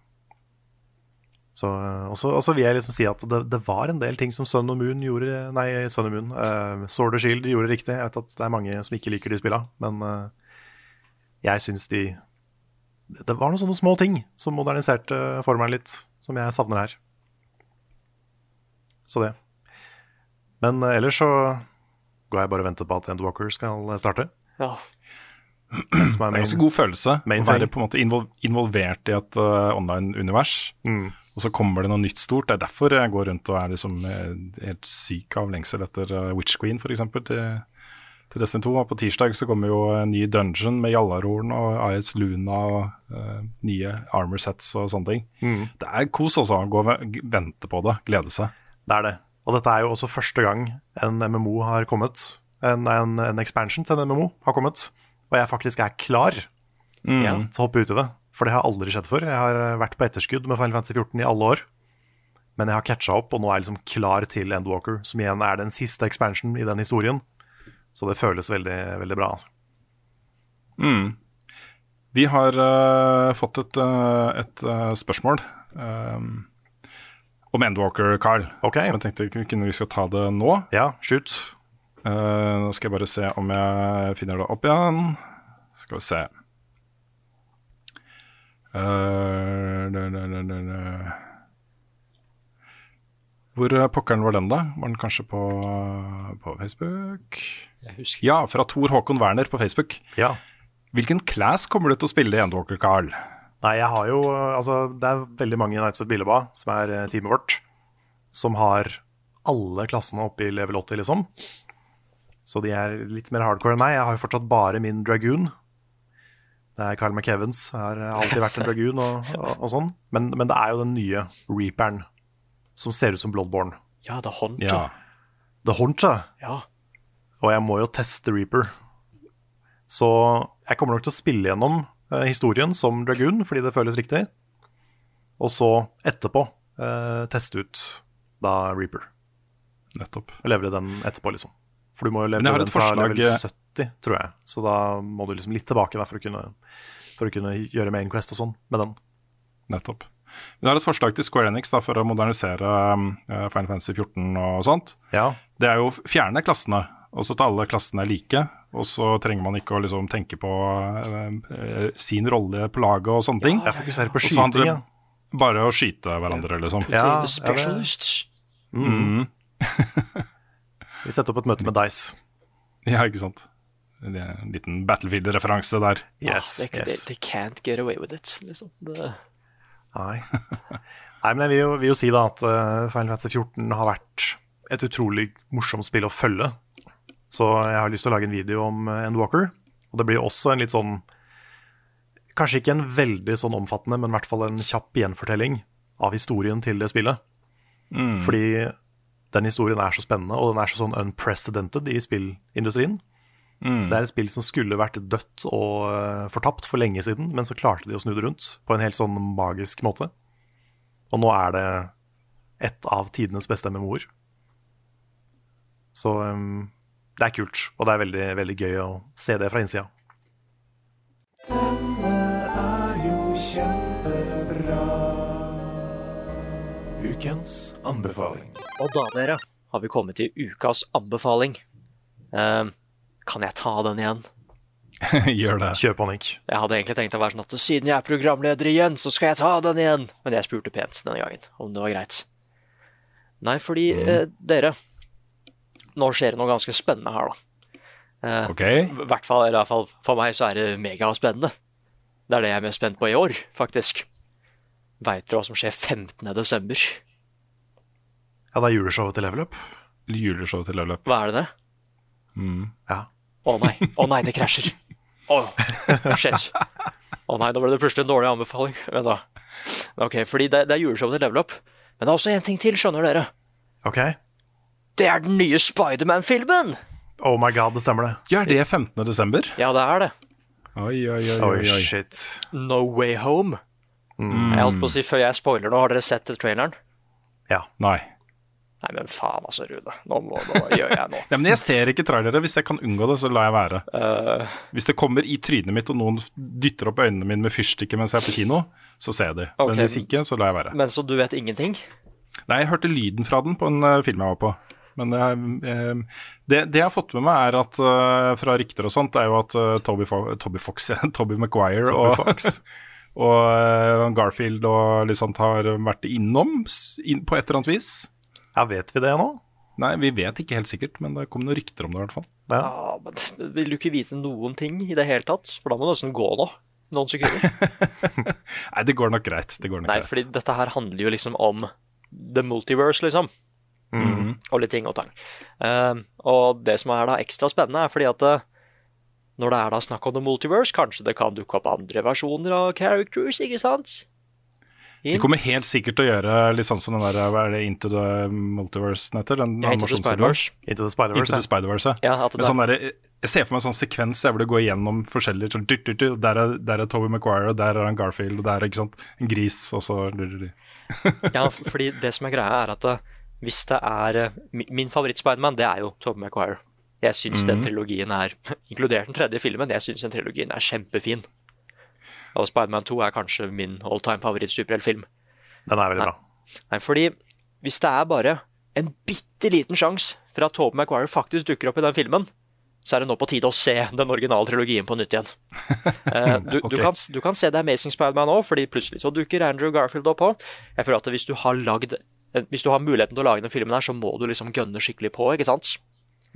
Så, uh, og så og så vil jeg liksom si at det, det var en del ting som Sun og Moon gjorde Nei, Sun og Moon. Uh, Sword og Shield gjorde riktig. Jeg vet at det er mange som ikke liker de spilla, men uh, jeg syns de Det var noen sånne små ting som moderniserte formelen litt, som jeg savner her. Så det. Men uh, ellers så går jeg bare og venter på at Endwalker skal starte. Ja. Det er en ganske god følelse å være på en måte involvert i et uh, online-univers. Mm. Og så kommer det noe nytt stort. Det er derfor jeg går rundt og er liksom eh, helt syk av lengsel etter uh, Witch Queen, f.eks. Til, til Destiny 2. Og på tirsdag så kommer jo en ny dungeon med Jallarhorn og AS Luna og uh, nye armor sets og sånne ting. Mm. Det er kos også å gå og vente på det, glede seg. Det er det. Og dette er jo også første gang en MMO har kommet. En, en, en expansion til en MMO har kommet. Og jeg faktisk er klar igjen til å hoppe ut i det. For det har aldri skjedd før. Jeg har vært på etterskudd med Final Fantasy 14 i alle år. Men jeg har catcha opp, og nå er jeg liksom klar til Endwalker, som igjen er den siste expansion i den historien. Så det føles veldig, veldig bra. Altså. Mm. Vi har uh, fått et, uh, et uh, spørsmål um, om Endwalker, Carl. Okay. Som jeg tenkte vi kunne vi skal ta det nå. Ja, shoot. Eh, nå skal jeg bare se om jeg finner det opp igjen. Skal vi se. Eh. Hvor pokkeren var den, da? Var den kanskje på, på Facebook? Jeg husker Ja, fra Tor Håkon Werner på Facebook. Ja. Hvilken class kommer du til å spille i Endwalker, Carl? Nei, jeg har jo Altså, det er veldig mange i Nights of Billeba, som er eh, teamet vårt, som har alle klassene oppe i level 80, liksom. Så de er litt mer hardcore enn meg. Jeg har jo fortsatt bare min Dragoon. Det er Carl McEvans har alltid vært en Dragoon og, og, og sånn. Men, men det er jo den nye Reaperen, som ser ut som Bloodborne. Ja, det Hunter. Ja. The Hunter. ja. Og jeg må jo teste Reaper. Så jeg kommer nok til å spille gjennom eh, historien som Dragoon, fordi det føles riktig. Og så etterpå eh, teste ut da Reaper. Nettopp. Og levere den etterpå, liksom. For du må jo levere den fra forslag- level 70, tror jeg. Så da må du liksom litt tilbake der for, å kunne, for å kunne gjøre Main Quest og sånn med den. Nettopp. Vi har et forslag til Square Enix da, for å modernisere um, eh, Final Fantasy 14 og sånt. Ja, Det er jo å fjerne klassene, og så ta alle klassene er like. Og så trenger man ikke å liksom tenke på eh, eh, sin rolle på laget og sånne ting. jeg fokuserer på skyting, ja. bare å skyte hverandre, liksom. Ja, specialists. ja, specialists. Mm. Vi setter opp et møte med Dice. Ja, ikke sant. Det en liten Battlefield-referanse der. Yes, Ah, they, yes. they, they can't get away with it, liksom. Det, Nei. Nei, men jeg vil jo, vil jo si da at uh, Final Fantasy 14 har vært et utrolig morsomt spill å følge. Så jeg har lyst til å lage en video om uh, Endwalker. Og det blir også en litt sånn Kanskje ikke en veldig sånn omfattende, men i hvert fall en kjapp gjenfortelling av historien til det spillet. Fordi den historien er så spennende, og den er så sånn unprecedented i spillindustrien. Det er et spill som skulle vært dødt og eh, fortapt for lenge siden, men så klarte de å snu det rundt på en helt sånn magisk måte. Og nå er det et av tidenes beste MMO-er. Så um, det er kult, og det er veldig, veldig gøy å se det fra innsida. Ukens anbefaling. Og da, dere, har vi kommet til ukas anbefaling. Eh, kan jeg ta den igjen? Gjør det. Kjør panikk. Jeg hadde egentlig tenkt å være sånn at siden jeg er programleder igjen, så skal jeg ta den igjen. Men jeg spurte pent denne gangen om det var greit. Nei, fordi eh, dere Nå skjer det noe ganske spennende her, da. Eh, Ok. I hvert fall, eller i hvert fall for meg så er det megaspennende. Det er det jeg er mest spent på i år, faktisk. Veit dere hva som skjer 15. desember? Ja, det er juleshowet til Level Up. Juleshowet til Level Up. Hva er det det? Ja. Å nei, å nei, det krasjer. Å, shit. Å nei, nå ble det plutselig en dårlig anbefaling. Vent da. Ok, fordi det, det er juleshowet til Level Up. Men det er også en ting til, skjønner dere. Ok. Det er den nye Spiderman-filmen! Oh my god, det stemmer det. Ja, er det 15. desember? Ja, det er det. Oi, oi, oi. Oi, oi, shit. No Way Home. Jeg holdt på å si før jeg spoiler nå, har dere sett traileren? Ja. Nei. Nei, men faen altså, Rune. Nå, må, nå gjør jeg noe. Ja, men jeg ser ikke trailere. Hvis jeg kan unngå det, så lar jeg være. Uh, Hvis det kommer i trynet mitt og noen dytter opp øynene mine med fyrstikker mens jeg er på kino, så ser jeg de. Okay. Men hvis ikke, så lar jeg være. men så du vet ingenting? Nei, jeg hørte lyden fra den på en uh, film jeg var på. Men jeg, eh, det, det jeg har fått med meg, er at uh, fra rykter og sånt, er jo at Toby, Fo Toby Fox, Toby Maguire Toby og, Fox. og Garfield og sånt har vært innom på et eller annet vis. Ja, vet vi det nå? Nei, vi vet ikke helt sikkert, men det kom noen rykter om det i hvert fall. Ja. Ja, men Vil du ikke vite noen ting i det hele tatt? For da må du nesten gå nå. Noen sekunder. Nei, det går nok greit. Det går nok Nei, greit. fordi dette her handler jo liksom om the multiverse, liksom. Mhm. Og litt ting og tang. Uh, og det som er da ekstra spennende, er fordi at uh, når det er da snakk om the multiverse, kanskje det kan dukke opp andre versjoner av characters, ikke sant? De kommer helt sikkert til å gjøre litt sånn som den der Hva er det Into the Multiverse den heter? Den Ja, Into the? Spider-Verse. Into the Spider-Verse. ja. Spider-Verse, Ja, sånn der, jeg ser for meg en sånn sekvens der hvor gå går gjennom forskjellige sånn, dyrt, dyrt, dyrt, Der er, der er Toby Maguire, og der er han Garfield, og der er ikke sant, en gris, og så ja, fordi det som er greia, er at eh, hvis det er eh, Min favoritt-Spiderman, det er jo Tobey Maguire. Jeg syns den trilogien er, inkludert den tredje filmen, jeg syns den trilogien er kjempefin. Og Spiderman 2 er kanskje min all time favoritt-superheltfilm. Den er veldig bra. Nei, fordi hvis det er bare en bitte liten sjanse for at Tobe Maguire faktisk dukker opp i den filmen, så er det nå på tide å se den originale trilogien på nytt igjen. Eh, du, okay. du, kan, du kan se The Amazing Spiderman òg, fordi plutselig så dukker Andrew Garfield opp òg. Jeg føler at hvis du har lagd eh, hvis du har muligheten til å lage den filmen, her, så må du liksom gønne skikkelig på. ikke sant?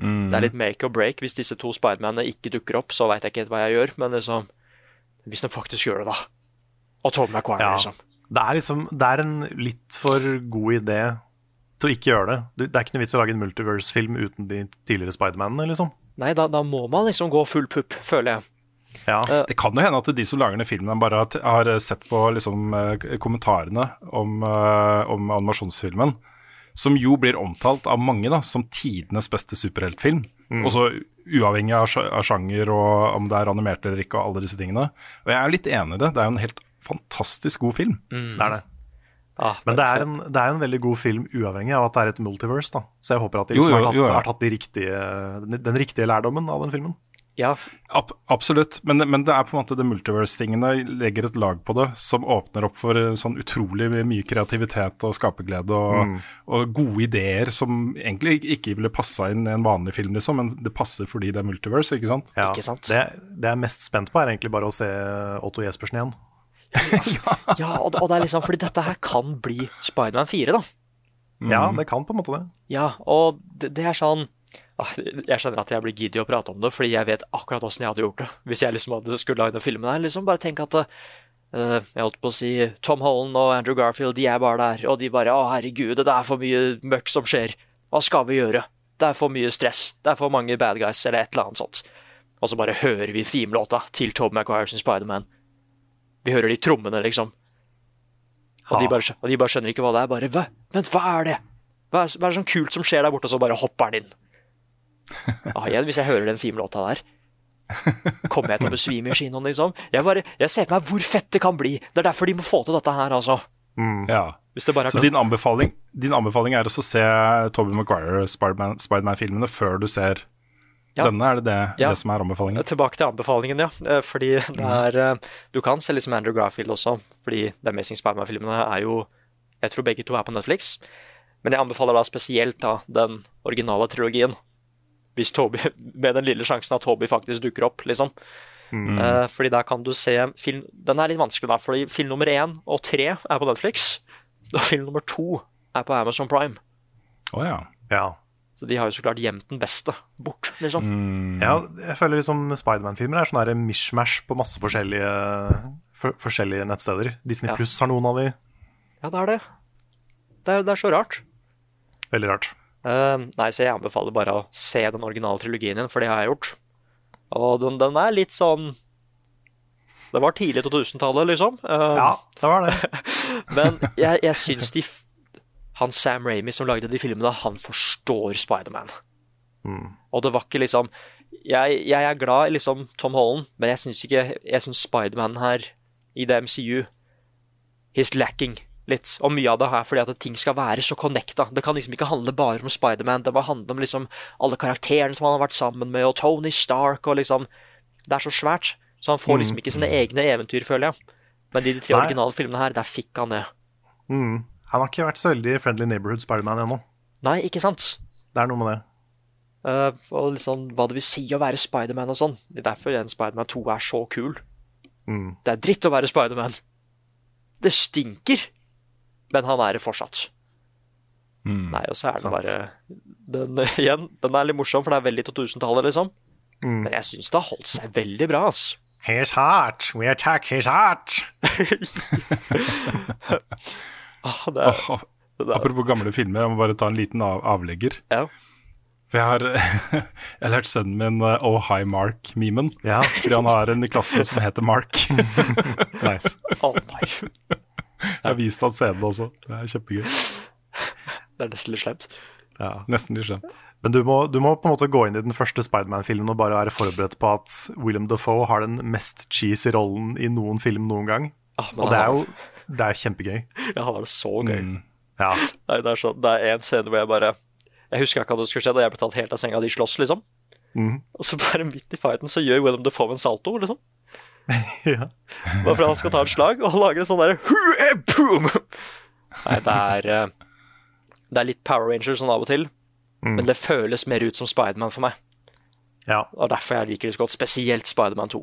Mm. Det er litt make or break. Hvis disse to Spidermanene ikke dukker opp, så veit jeg ikke helt hva jeg gjør, men liksom Hvis de faktisk gjør det, da. Og Tom Maguire, Ja. liksom. Det er liksom Det er en litt for god idé til å ikke gjøre det. Det er ikke noe vits å lage en multiverse-film uten de tidligere Spidermanene, liksom. Nei, da, da må man liksom gå full pupp, føler jeg. Ja. Det kan jo hende at de som lager den filmen, bare har, har sett på liksom, eh, kommentarene om, eh, om animasjonsfilmen, som jo blir omtalt av mange da, som tidenes beste superheltfilm. Også uavhengig av, av sjanger og om det er animert eller ikke, og alle disse tingene. Og jeg er litt enig i det. Det er jo en helt fantastisk god film. Det er det. Ah, Men det er, en, det er en veldig god film uavhengig av at det er et multiverse. da Så jeg håper at de Jo, liksom jo, har, tatt, har tatt de riktige, den, den riktige lærdommen av den filmen. Ja, Ab absolutt, men, men det er på en måte det multiverse-tingene legger et lag på det som åpner opp for eh, sånn utrolig mye kreativitet og skaperglede og, og gode ideer som egentlig ikke ville passa inn i en vanlig film, liksom, men det passer fordi det er multiverse, ikke sant? Ja, Ikke sant? Det, det jeg er mest spent på, er egentlig bare å se Otto Jespersen igjen. ja og, og det er liksom fordi dette her kan bli Spiderman 4, da. Ja, det kan på en måte det. Ja, og det, det er sånn Jeg skjønner at jeg blir giddy å prate om det, fordi jeg vet akkurat åssen jeg hadde gjort det. Hvis jeg liksom hadde skulle lagd den filmen her. liksom Bare tenk at uh, Jeg holdt på å si Tom Holland og Andrew Garfield, de er bare der, og de bare Å, herregud, det er for mye møkk som skjer. Hva skal vi gjøre? Det er for mye stress. Det er for mange bad guys, eller et eller annet sånt. Og så bare hører vi themelåta til Tom McQuire sin Spiderman. Vi hører de trommene, liksom. Og de, bare, og de bare skjønner ikke hva det er. Bare Hva? Vent, hva er det? Hva er, hva er det sånn kult som skjer der borte? Og så bare hopper han inn. Ah, igjen, hvis jeg hører den themelåta der, kommer jeg til å besvime i kinoen, liksom? Jeg, bare, jeg ser på meg hvor fett det kan bli. Det er derfor de må få til dette her, altså. Ja. Hvis det bare Så din anbefaling, din anbefaling er også å se Tobey Maguire, Spiderman-filmene, Spider før du ser Ja. denne? Er det det, Ja. det som er anbefalingen? Tilbake til anbefalingen, ja. Eh, Fordi det er eh, Du kan se liksom Andrew Garfield også, fordi The Amazing Spiderman-filmene er jo Jeg tror begge to er på Netflix. Men jeg anbefaler da spesielt da den originale trilogien. Hvis Toby, Med den lille sjansen at Toby faktisk dukker opp, liksom. Eh, fordi der kan du se film Den er litt vanskelig, da, fordi film nummer én og tre er på Netflix. Og film nummer to er på Amazon Prime. Oh, ja. Ja. Så de har jo så klart gjemt den beste bort, liksom. Mm. ja, jeg føler liksom Spiderman-filmer er sånn her mishmash på masse forskjellige, for, forskjellige nettsteder. Disney Ja. Pluss har noen av de. Ja, det er det. Det er, det er så rart. Veldig rart. Eh, nei, så jeg anbefaler bare å se den originale trilogien din, for det har jeg gjort. Og den, den er litt sånn Det var tidlig 2000-tallet, liksom. Eh, Ja, det var det. Men jeg, jeg syns de Han Sam Ramy som lagde de filmene, han forstår Spiderman. Og det var ikke liksom jeg, jeg er glad i liksom Tom Holland, men jeg syns ikke Jeg syns Spiderman her i det MCU He's lacking litt. Og mye av det er fordi at ting skal være så connecta. Det kan liksom ikke handle bare om Spiderman. Det må handle om liksom alle karakterene som han har vært sammen med, og Tony Stark og liksom Det er så svært. Så han får liksom ikke sine egne eventyr, føler jeg. Men i de tre Nei. originale filmene her, der fikk han det. Mm. Han har ikke vært så veldig Friendly Neighborhood Spiderman ennå. Nei, ikke sant? Det er noe med det. Uh, og liksom hva det vil si å være Spiderman og sånn. Det er derfor en Spiderman 2 er så kul. Mm. Det er dritt å være Spiderman. Det stinker, men han er det fortsatt. Mm. Nei, og så er det Sant. bare den, Igjen, den er litt morsom, for det er veldig 2000-tallet, liksom. Mm. Men jeg syns det har holdt seg veldig bra, ass. His heart, we attack his heart. Ah, det er, oh, det er, apropos gamle filmer, jeg må bare ta en liten av avlegger. ja. For jeg har, jeg har lært sønnen min uh, Oh Hi Mark-memen. Ja, Fordi han har en i klassen som heter Mark. nice. Oh, nei. Jeg har vist han scenen også. Det er kjempegøy. Det er nesten litt slemt. Ja. Nesten litt slemt. Men du må, du må på en måte gå inn i den første Spiderman-filmen og bare være forberedt på at William Defoe har den mest cheesy rollen i noen film noen gang. Ah, Og det er jo det er kjempegøy. Ja, han var det så gøy. Mm. Ja. Nei, det er sånn, det er en scene hvor jeg bare Jeg husker ikke hva det skulle skje, da jeg ble tatt helt av senga, de slåss, liksom. Mm. Og så bare midt i fighten så gjør William Dafoe en salto, liksom. ja. Bare fordi han skal ta et slag, og han lager en sånn derre eh, boom!» Nei, det er eh, Det er litt Power Rangers sånn av og til, Mm. men det føles mer ut som Spiderman for meg. ja. Og derfor jeg liker det så godt, spesielt Spiderman 2.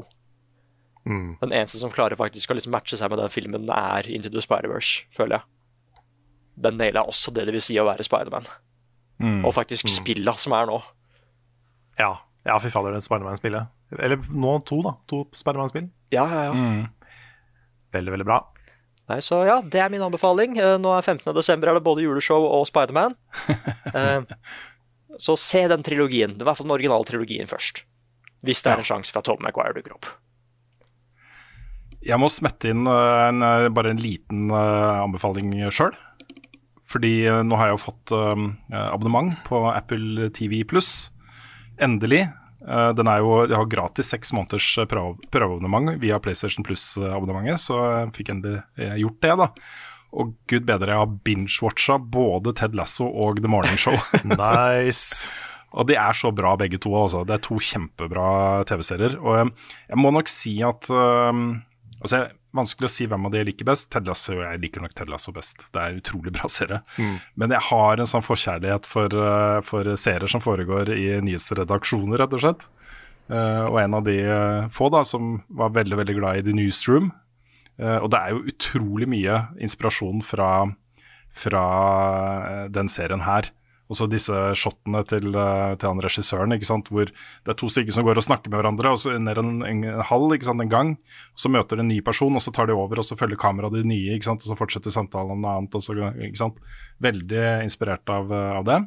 Mm. Den eneste som klarer faktisk å liksom matche seg med den filmen, er Into the Spider-Verse, føler jeg. Den naila også det det vil si å være Spiderman. Mm. Og faktisk spilla som er nå. ja. Ja, fy fader, det Spiderman-spillet. Eller nå to, da. To Spiderman-spill. Ja, ja, ja. Mm. Veldig, veldig bra. Nei, så ja, det er min anbefaling. Eh, Nå er 15. desember, er det både juleshow og Spiderman. Eh, så se den trilogien. I hvert fall den originale trilogien først. Hvis det er en sjanse for at Tom McGuire dukker opp. Jeg må smette inn eh, en, eh, bare en liten anbefaling sjøl. Fordi nå har jeg jo fått abonnement på Apple TV pluss. Endelig. Eh, den er jo, jeg har gratis seks måneders eh, prøveabonnement via PlayStation Plus-abonnementet, så jeg fikk endelig eh, gjort det, da. Og gud bedre, jeg har binge-watcha både Ted Lasso og The Morning Show. Nice. Og de er så bra begge to. Altså. Det er to kjempebra TV-serier. Og eh, jeg må nok si at um, altså, er Vanskelig å si hvem av de jeg liker best. Ted Lasso, Jeg liker nok Ted Lasso best. Det er en utrolig bra serie. Men jeg har en sånn forkjærlighet for, eh, for serier som foregår i nyhetsredaksjoner, rett og slett. Eh, og en av de eh, få da, som var veldig veldig glad i The Newsroom. Og det er jo utrolig mye inspirasjon fra, fra den serien her. Og så disse shotene til, eh, til han regissøren, ikke sant? hvor det er to stykker som går og snakker med hverandre, og så ned en, en, en hall, ikke sant? en gang. Og så møter de en ny person, og så tar de over, og så følger kameraet de nye, ikke sant? og så fortsetter samtalen om noe annet. Og så, ikke sant? Veldig inspirert av, eh, av det.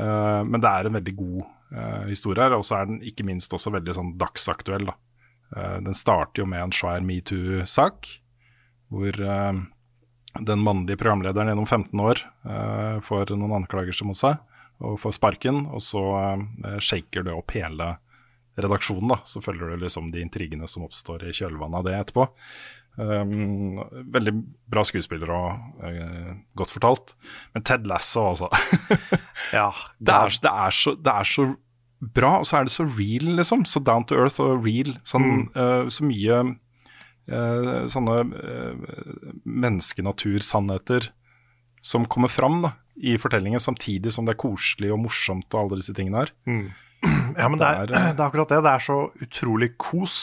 Uh, men det er en veldig god uh, historie her, og så er den ikke minst også veldig sånn dagsaktuell. Da. Uh, den starter jo med en svær metoo-sak, hvor den mannlige programlederen gjennom 15 år uh, får noen anklager mot seg og får sparken, og så uh, shaker det opp hele redaksjonen. da, Så følger du liksom de intrigene som oppstår i kjølvannet av det etterpå. Um, veldig bra skuespiller og uh, godt fortalt. Men Ted Lasso, altså. Ja. det, er, det, er så, det er så bra, og så er det så real, liksom. Så down to earth og real. Sånn, eh, så mye sånne uh, menneskenatur-sannheter som kommer fram da, i fortellingen, samtidig som det er koselig og morsomt og alle disse tingene her. Ja, men det er, Det er, akkurat det. Det er så utrolig kos.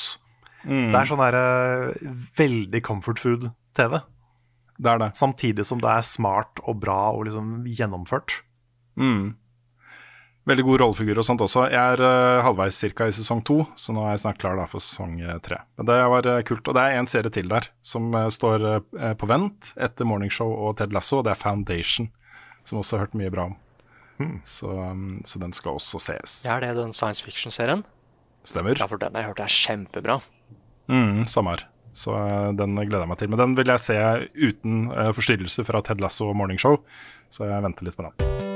Mm. Det er sånn eh, veldig comfort food-TV. Det er det. Samtidig som det er smart og bra og liksom gjennomført. Mm. Veldig god rollefigur og sånt også. Jeg er uh, halvveis cirka i sesong to, så nå er jeg snart klar da for sesong eh, tre. Men det var uh, kult. Og det er en serie til der som uh, står på vent etter Morningshow og Ted Lasso, og det er Foundation, som også har hørt mye bra om. Så, um, så den skal også ses. Ja, det er den science fiction-serien? Stemmer. Ja, for den har jeg hørt er kjempebra. Mm, samme her. Så den gleder jeg meg til. Men den vil jeg se uten uh, forstyrrelse fra Ted Lasso og Morningshow, så jeg venter litt på den.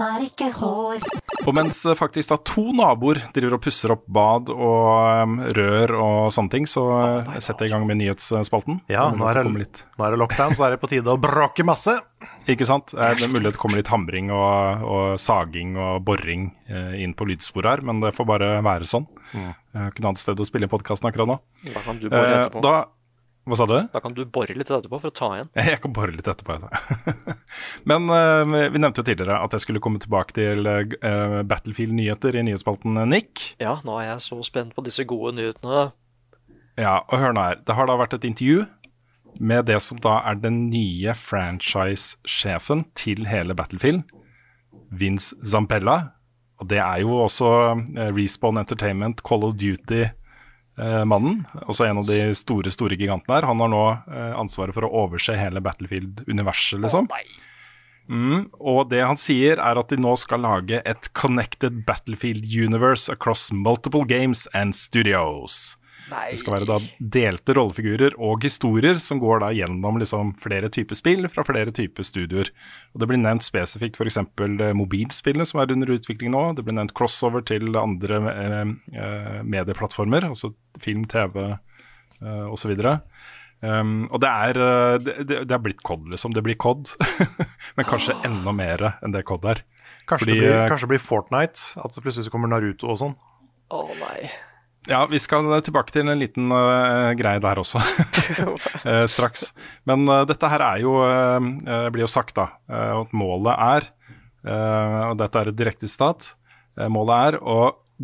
Han har ikke hår. Og mens eh, faktisk da to naboer driver og pusser opp bad og um, rør og sånne ting, så uh, setter jeg i gang med nyhetsspalten. Ja, nå er, det, nå er det lockdown, så er det på tide å bråke masse. ikke sant? Er Det er mulig det kommer litt hamring og, og saging og boring eh, inn på lydsporet her, men det får bare være sånn. Jeg har ikke noe annet sted å spille podkasten akkurat nå. Da kan du bore Eh, etterpå. da, hva sa du? Da kan du bore litt etterpå for å ta igjen. Jeg kan bore litt etterpå. Men uh, vi nevnte jo tidligere at jeg skulle komme tilbake til uh, Battlefield-nyheter i nyhetsspalten eh, Nick. Ja, nå er jeg så spent på disse gode nyhetene. Ja, og hør nå her. Det har da vært et intervju med det som da er den nye franchise-sjefen til hele Battlefield, Vince Zampella. Og det er jo også Respawn Entertainment, Call of Duty-mannen. også en av de store, store gigantene her. Han har nå eh, ansvaret for å overse hele Battlefield-universet, liksom. Mm, og det han sier, er at de nå skal lage et connected Battlefield universe across multiple games and studios. Det skal være da delte rollefigurer og historier som går da gjennom liksom flere typer spill fra flere typer studioer. Og Det blir nevnt spesifikt f.eks. mobilspillene som er under utvikling nå. Det blir nevnt crossover til andre eh, eh, medieplattformer, altså film, TV eh, osv. Um, og det er, eh, det, det det er blitt COD, liksom. Det blir COD, men kanskje enda mer enn det COD er. Kanskje, Fordi, det blir, eh, kanskje det blir Fortnite, at det plutselig kommer Naruto og sånn. Å nei. Ja, vi skal tilbake til en liten uh, greie der også uh, straks. Men uh, dette her er jo uh, blir jo sagt, da, uh, at målet er uh, Og dette er et direkte stat. uh, målet er å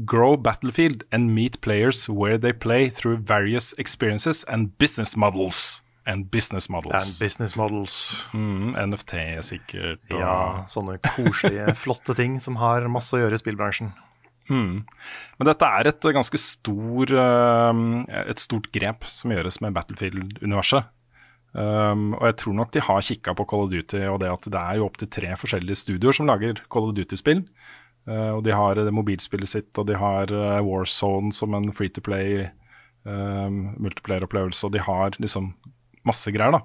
grow Battlefield and meet players where they play through various experiences and business models. And business models. And business models. Mm, NFT sikkert. Og, Ja, sånne koselige, flotte ting som har masse å gjøre i spillbransjen. Mm. Men dette er et ganske stor, eh, et stort grep som gjøres med Battlefield-universet. Um, og jeg tror nok de har kikka på Call of Duty, og det at det er jo opptil tre forskjellige studioer som lager Call of Duty-spill. Uh, og de har det mobilspillet sitt, og de har uh, Warzone som en free to play um, multiplayer-opplevelse, og de har liksom masse greier, da.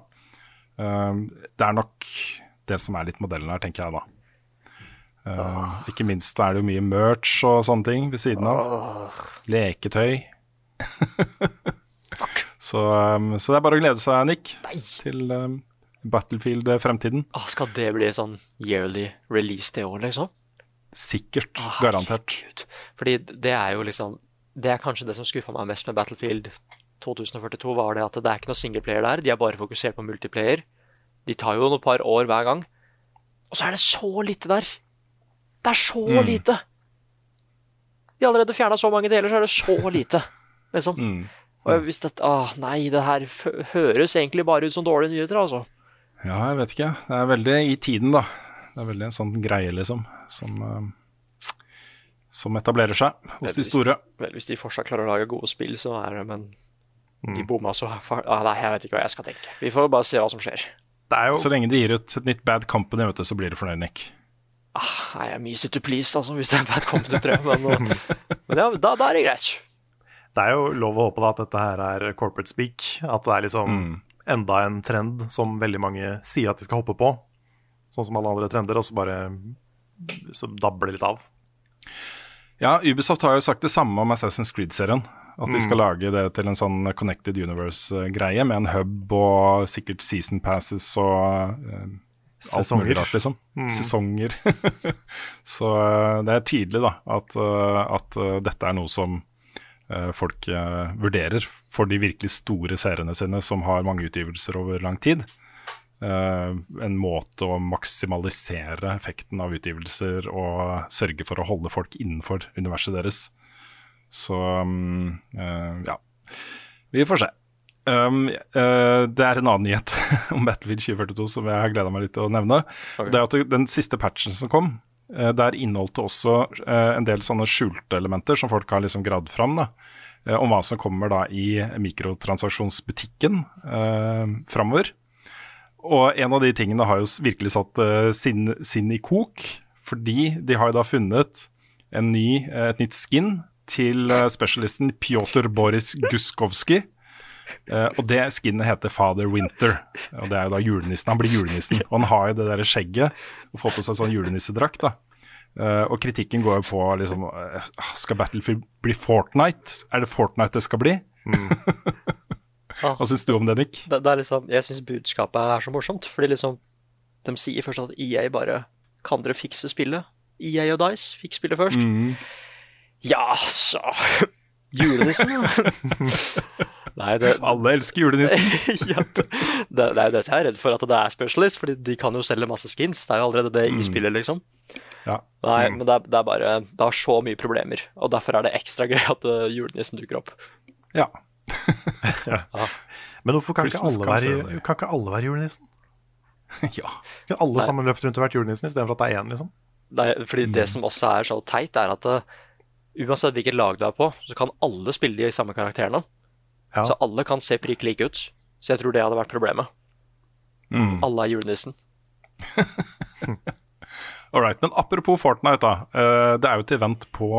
Um, det er nok det som er litt modellen her, tenker jeg da. Uh, Ikke minst er det jo mye merch og sånne ting ved siden av. Leketøy. så, um, så det er bare å glede seg, Nick, til um, Battlefield-fremtiden. Ah, skal det bli sånn yearly release det år, liksom? Sikkert. Ah, garantert. Gud. Fordi det er jo liksom Det er kanskje det som skuffa meg mest med Battlefield 2042, var det at det er ikke noe singleplayer der. De er bare fokusert på multiplayer. De tar jo noen par år hver gang. Og så er det så lite der. Det er så Mm. lite! De har allerede fjerna så mange deler, så er det så lite. Liksom. Mm. Og hvis dette Åh, nei, det her høres egentlig bare ut som dårlige nyheter, altså. Ja, jeg vet ikke. Det er veldig i tiden, da. Det er veldig en sånn greie, liksom, som, uh, som etablerer seg hos de store. Vel, hvis de fortsatt klarer å lage gode spill, så er det Men Mm. de bomma så far... ah, Nei, jeg vet ikke hva jeg skal tenke. Vi får bare se hva som skjer. Det er jo Så lenge de gir ut et nytt Bad Company, vet du, så blir du fornøyd, Nick. Ah, jeg er easy to please, altså, hvis det er Bad Company 3. Men, men ja, da, da er det greit. Det er jo lov å håpe da at dette her er corporate speak. At det er liksom Mm. enda en trend som veldig mange sier at de skal hoppe på. Sånn som alle andre trender, og så bare så dabler litt av. Ja, Ubisoft har jo sagt det samme om Assassin's Creed-serien. At de skal lage det til en sånn Connected Universe-greie, med en hub og sikkert season passes og eh, Sesonger. rart, liksom. Sesonger. så eh, det er tydelig da, at, eh, at eh, dette er noe som folk vurderer for de virkelig store seriene sine som har mange utgivelser over lang tid. En måte å maksimalisere effekten av utgivelser og sørge for å holde folk innenfor universet deres. Så mm, ja, vi får se. Um, uh, det er en annen nyhet om Battlefield 2042 som jeg har gleda meg litt til å nevne. Okay. Det er at Den siste patchen som kom, uh, der inneholdt det også uh, en del sånne skjulte elementer som folk har liksom gravd fram. da, Om hva som kommer da i mikrotransaksjonsbutikken uh, framover. Og en av de tingene har jo virkelig satt eh, sin, sin i kok, fordi de har jo da funnet en ny, et nytt skin til specialisten Pjotr Boris Guskovskij. Eh, og det skinnet heter Father Winter, og det er jo da julenissen. Han blir julenissen. Og han har jo det der skjegget og får på seg sånn julenissedrakt. da. Uh, og kritikken går jo på liksom uh, Skal Battlefield bli Fortnite? Er det Fortnite det skal bli? Hva syns du om det, Nick? Det, det er liksom, jeg syns budskapet er så morsomt, fordi liksom De sier først at EA bare Kan dere fikse spillet? EA og Dice fikk spillet først. Mm. Ja, så Julenissen, ja. Nei, det, Alle elsker julenissen. ja, det, det er dette jeg er redd for, at det er specialist, fordi de kan jo selge masse skins. Det er jo allerede det i spillet, liksom. Ja. Nei, men det er, det er bare Det har så mye problemer, og derfor er det ekstra gøy at uh, julenissen dukker opp. ja. Men hvorfor kan ikke, alle være, kan ikke alle være julenissen? ja. Kan alle Nei. sammen løpt rundt og vært julenissen istedenfor at det er én, liksom? Nei, fordi det som også er så teit, er at uh, uansett hvilket lag du er på, så kan alle spille de samme karakterene. Ja. Så alle kan se prikk like ut. Så jeg tror det hadde vært problemet. Mm. Alle er julenissen. All right, men apropos Fortnite, da. Eh, det er jo et event på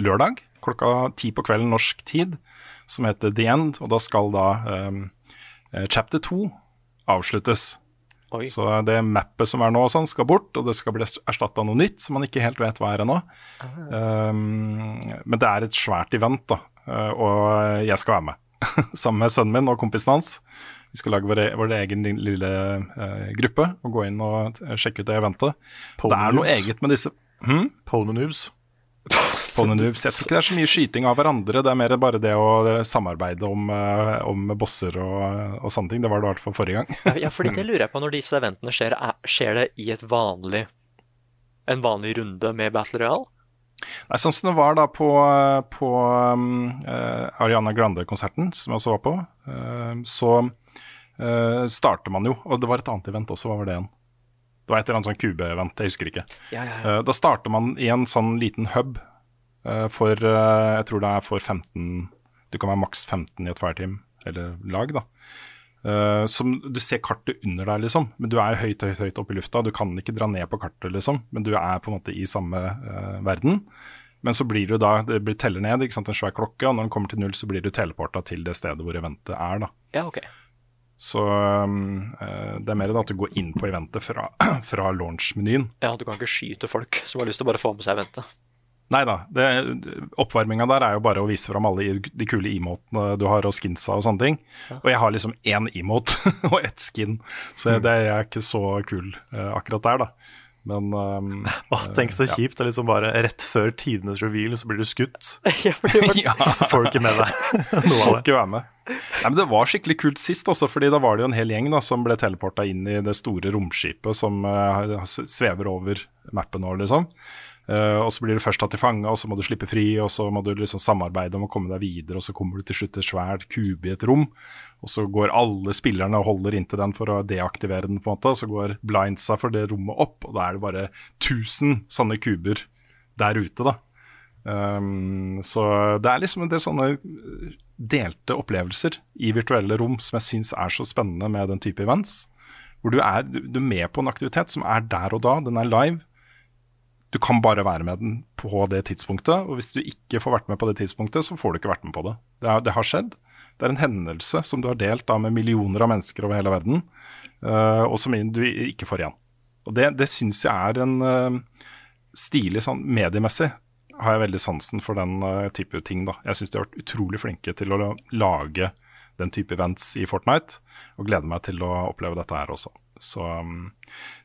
lørdag klokka ti på kvelden norsk tid som heter The End. Og da skal da um, chapter 2 avsluttes. Oi. Så det mappet som er nå, sånn skal bort, og det skal bli erstatta av noe nytt som man ikke helt vet hva er ennå. Um, men det er et svært event, da, eh, og jeg skal være med. Sammen med sønnen min og kompisen hans. Vi skal lage vår, e- vår egen lille, eh, gruppe og gå inn og sjekke ut det eventet. det er noe eget med disse hm? Pony-noobs. Ponynoobs. Jeg tror ikke det er så mye skyting av hverandre, det er mer bare det å samarbeide om, eh, om bosser og, og sånne ting. Det var det i hvert fall forrige gang. Ja, Ja, fordi det lurer jeg på når disse eventene skjer. Er, skjer det i et vanlig en vanlig runde med Battle Royale? Nei, sånn som det var da på, på um, Ariana Grande-konserten, som jeg også var på, uh, så uh, starter man jo Og det var et annet event også, hva var det igjen? Det var et eller annet sånn kube-event, jeg husker ikke. Ja, ja, Eh, da starter man i en sånn liten hub for eh, Jeg tror det er for 15 Du kan være maks 15 i et fireteam, eller lag, da. Uh, som Du ser kartet under deg, liksom, men du er høyt høyt, høyt oppe i lufta. Du kan ikke dra ned på kartet, liksom, men du er på en måte i samme uh, verden. Men så blir du da, det blir teller ned, ikke sant, en svær klokke, og når den kommer til null, så blir du teleporta til det stedet hvor eventet er. da. Ja, ok. Så um, eh, det er mer da at du går inn på eventet fra, fra launch-menyen. Ja, du kan ikke skyte folk som har lyst til å bare få med seg eventet. Nei da. Oppvarminga der er jo bare å vise fram alle de kule emotene du har, og skinsa og sånne ting. Og jeg har liksom én emote og ett skin, så det er ikke så kul uh, akkurat der, da. Men um, oh, tenk så ja. kjipt. Det er liksom bare rett før tidenes reveal, så blir du skutt. ja, ja, Så får du ikke med deg noe av det. være med. Nei, men Det var skikkelig kult sist, også, fordi da var det jo en hel gjeng da, som ble teleporta inn i det store romskipet som uh, svever over mappen nå, liksom. Eh, og så blir du først tatt til fange, og så må du slippe fri, og så må du liksom samarbeide om å komme deg videre, og så kommer du til slutt til et svært kube i et rom, og så går alle spillerne og holder inntil den for å deaktivere den, på en måte, og så går blindsa for det rommet opp, og da er det bare 1000 sånne kuber der ute, da. Um, så det er liksom en del sånne uh, delte opplevelser i virtuelle rom som jeg syns er så spennende med den type events. Hvor du er, du er med på en aktivitet som er der og da, den er live. Du kan bare være med den på det tidspunktet, og hvis du ikke får vært med på det tidspunktet, så får du ikke vært med på det. Det, er, det har skjedd. Det er en hendelse som du har delt da med millioner av mennesker over hele verden, uh, og som du ikke får igjen. Og Det, det syns jeg er en uh, stilig sånn mediemessig har jeg veldig sansen for den uh, type ting. da. Jeg syns de har vært utrolig flinke til å lage den type events i Fortnite, og gleder meg til å oppleve dette her også. Så um,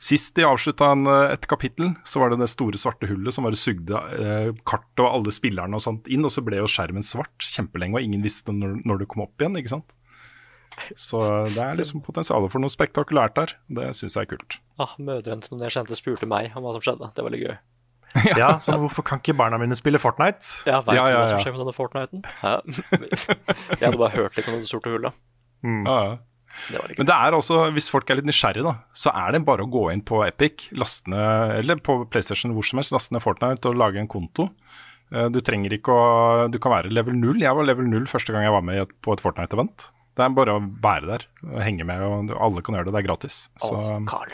Sist de avslutta et kapittel, så var det det store svarte hullet som bare sugde eh, kartet og alle spillerne og sånt inn, og så ble jo skjermen svart kjempelenge, og ingen visste når, når det kom opp igjen, ikke sant. Så det er liksom potensialet for noe spektakulært der. Det syns jeg er kult. Ah, Mødrene som jeg kjente, spurte meg om hva som skjedde. Det var litt gøy. Ja, så hvorfor kan ikke barna mine spille Fortnite? Ja, vet Ja, ja, ja, hva som skjer med denne Fortniten? Ja. jeg hadde bare hørt litt om det sorte hullet. Ja, ja. Det var litt Men det er også, hvis folk er litt nysgjerrige, da, så er det bare å gå inn på Epic, lastene, eller på PlayStation hvor som helst, laste ned Fortnite og lage en konto. Eh, Du trenger ikke å Du kan være level 0. Jeg var level 0 første gang jeg var med på et Fortnite-event. Det er bare å være der og henge med, og alle kan gjøre det. Det er gratis. Så Å, Carl.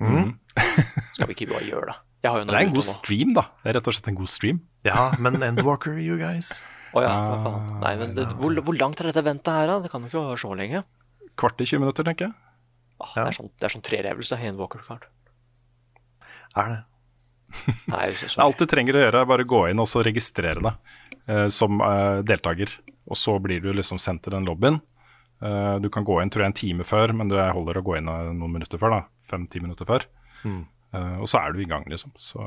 Mm. Skal vi ikke bare gjøre det? Jeg har jo det er en god stream, da. Det er rett og slett en god stream. Ja, men Endwalker, you guys. Å ja, for faen. Nei, men det, hvor, hvor langt er dette eventet her, da? Det kan jo ikke være så lenge. Kvart i 20 minutter, tenker jeg. Ah, det, er sånn, det er sånn trerevelse i en walker-kart. Er det? Nei, så, Det alt du trenger å gjøre, er bare gå inn og så registrere deg eh, som eh, deltaker. Og så blir du liksom sendt til den lobbyen. Eh, du kan gå inn tror jeg en time før, men du holder å gå inn eh, noen minutter før. da, Fem-ti minutter før. Mm. Eh, og så er du i gang, liksom. Så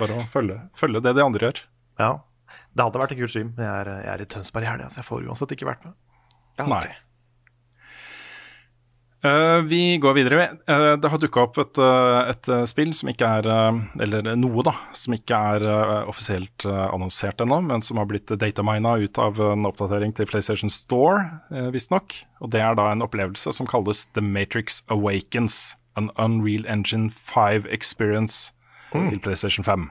bare å følge, følge det de andre gjør. Ja. Det hadde vært en kul stream. Jeg er, jeg er i Tønsberg i helga, så jeg får uansett ikke vært med. ja, Nei. Eh, vi går videre. Uh, det har dukka opp et, eh, et spill som ikke er Eller noe, da. Som ikke er uh, offisielt annonsert ennå, men som har blitt datamina ut av en oppdatering til PlayStation Store, uh, visstnok. Og det er da en opplevelse som kalles The Matrix Awakens. An Unreal Engine 5 Experience til PlayStation 5.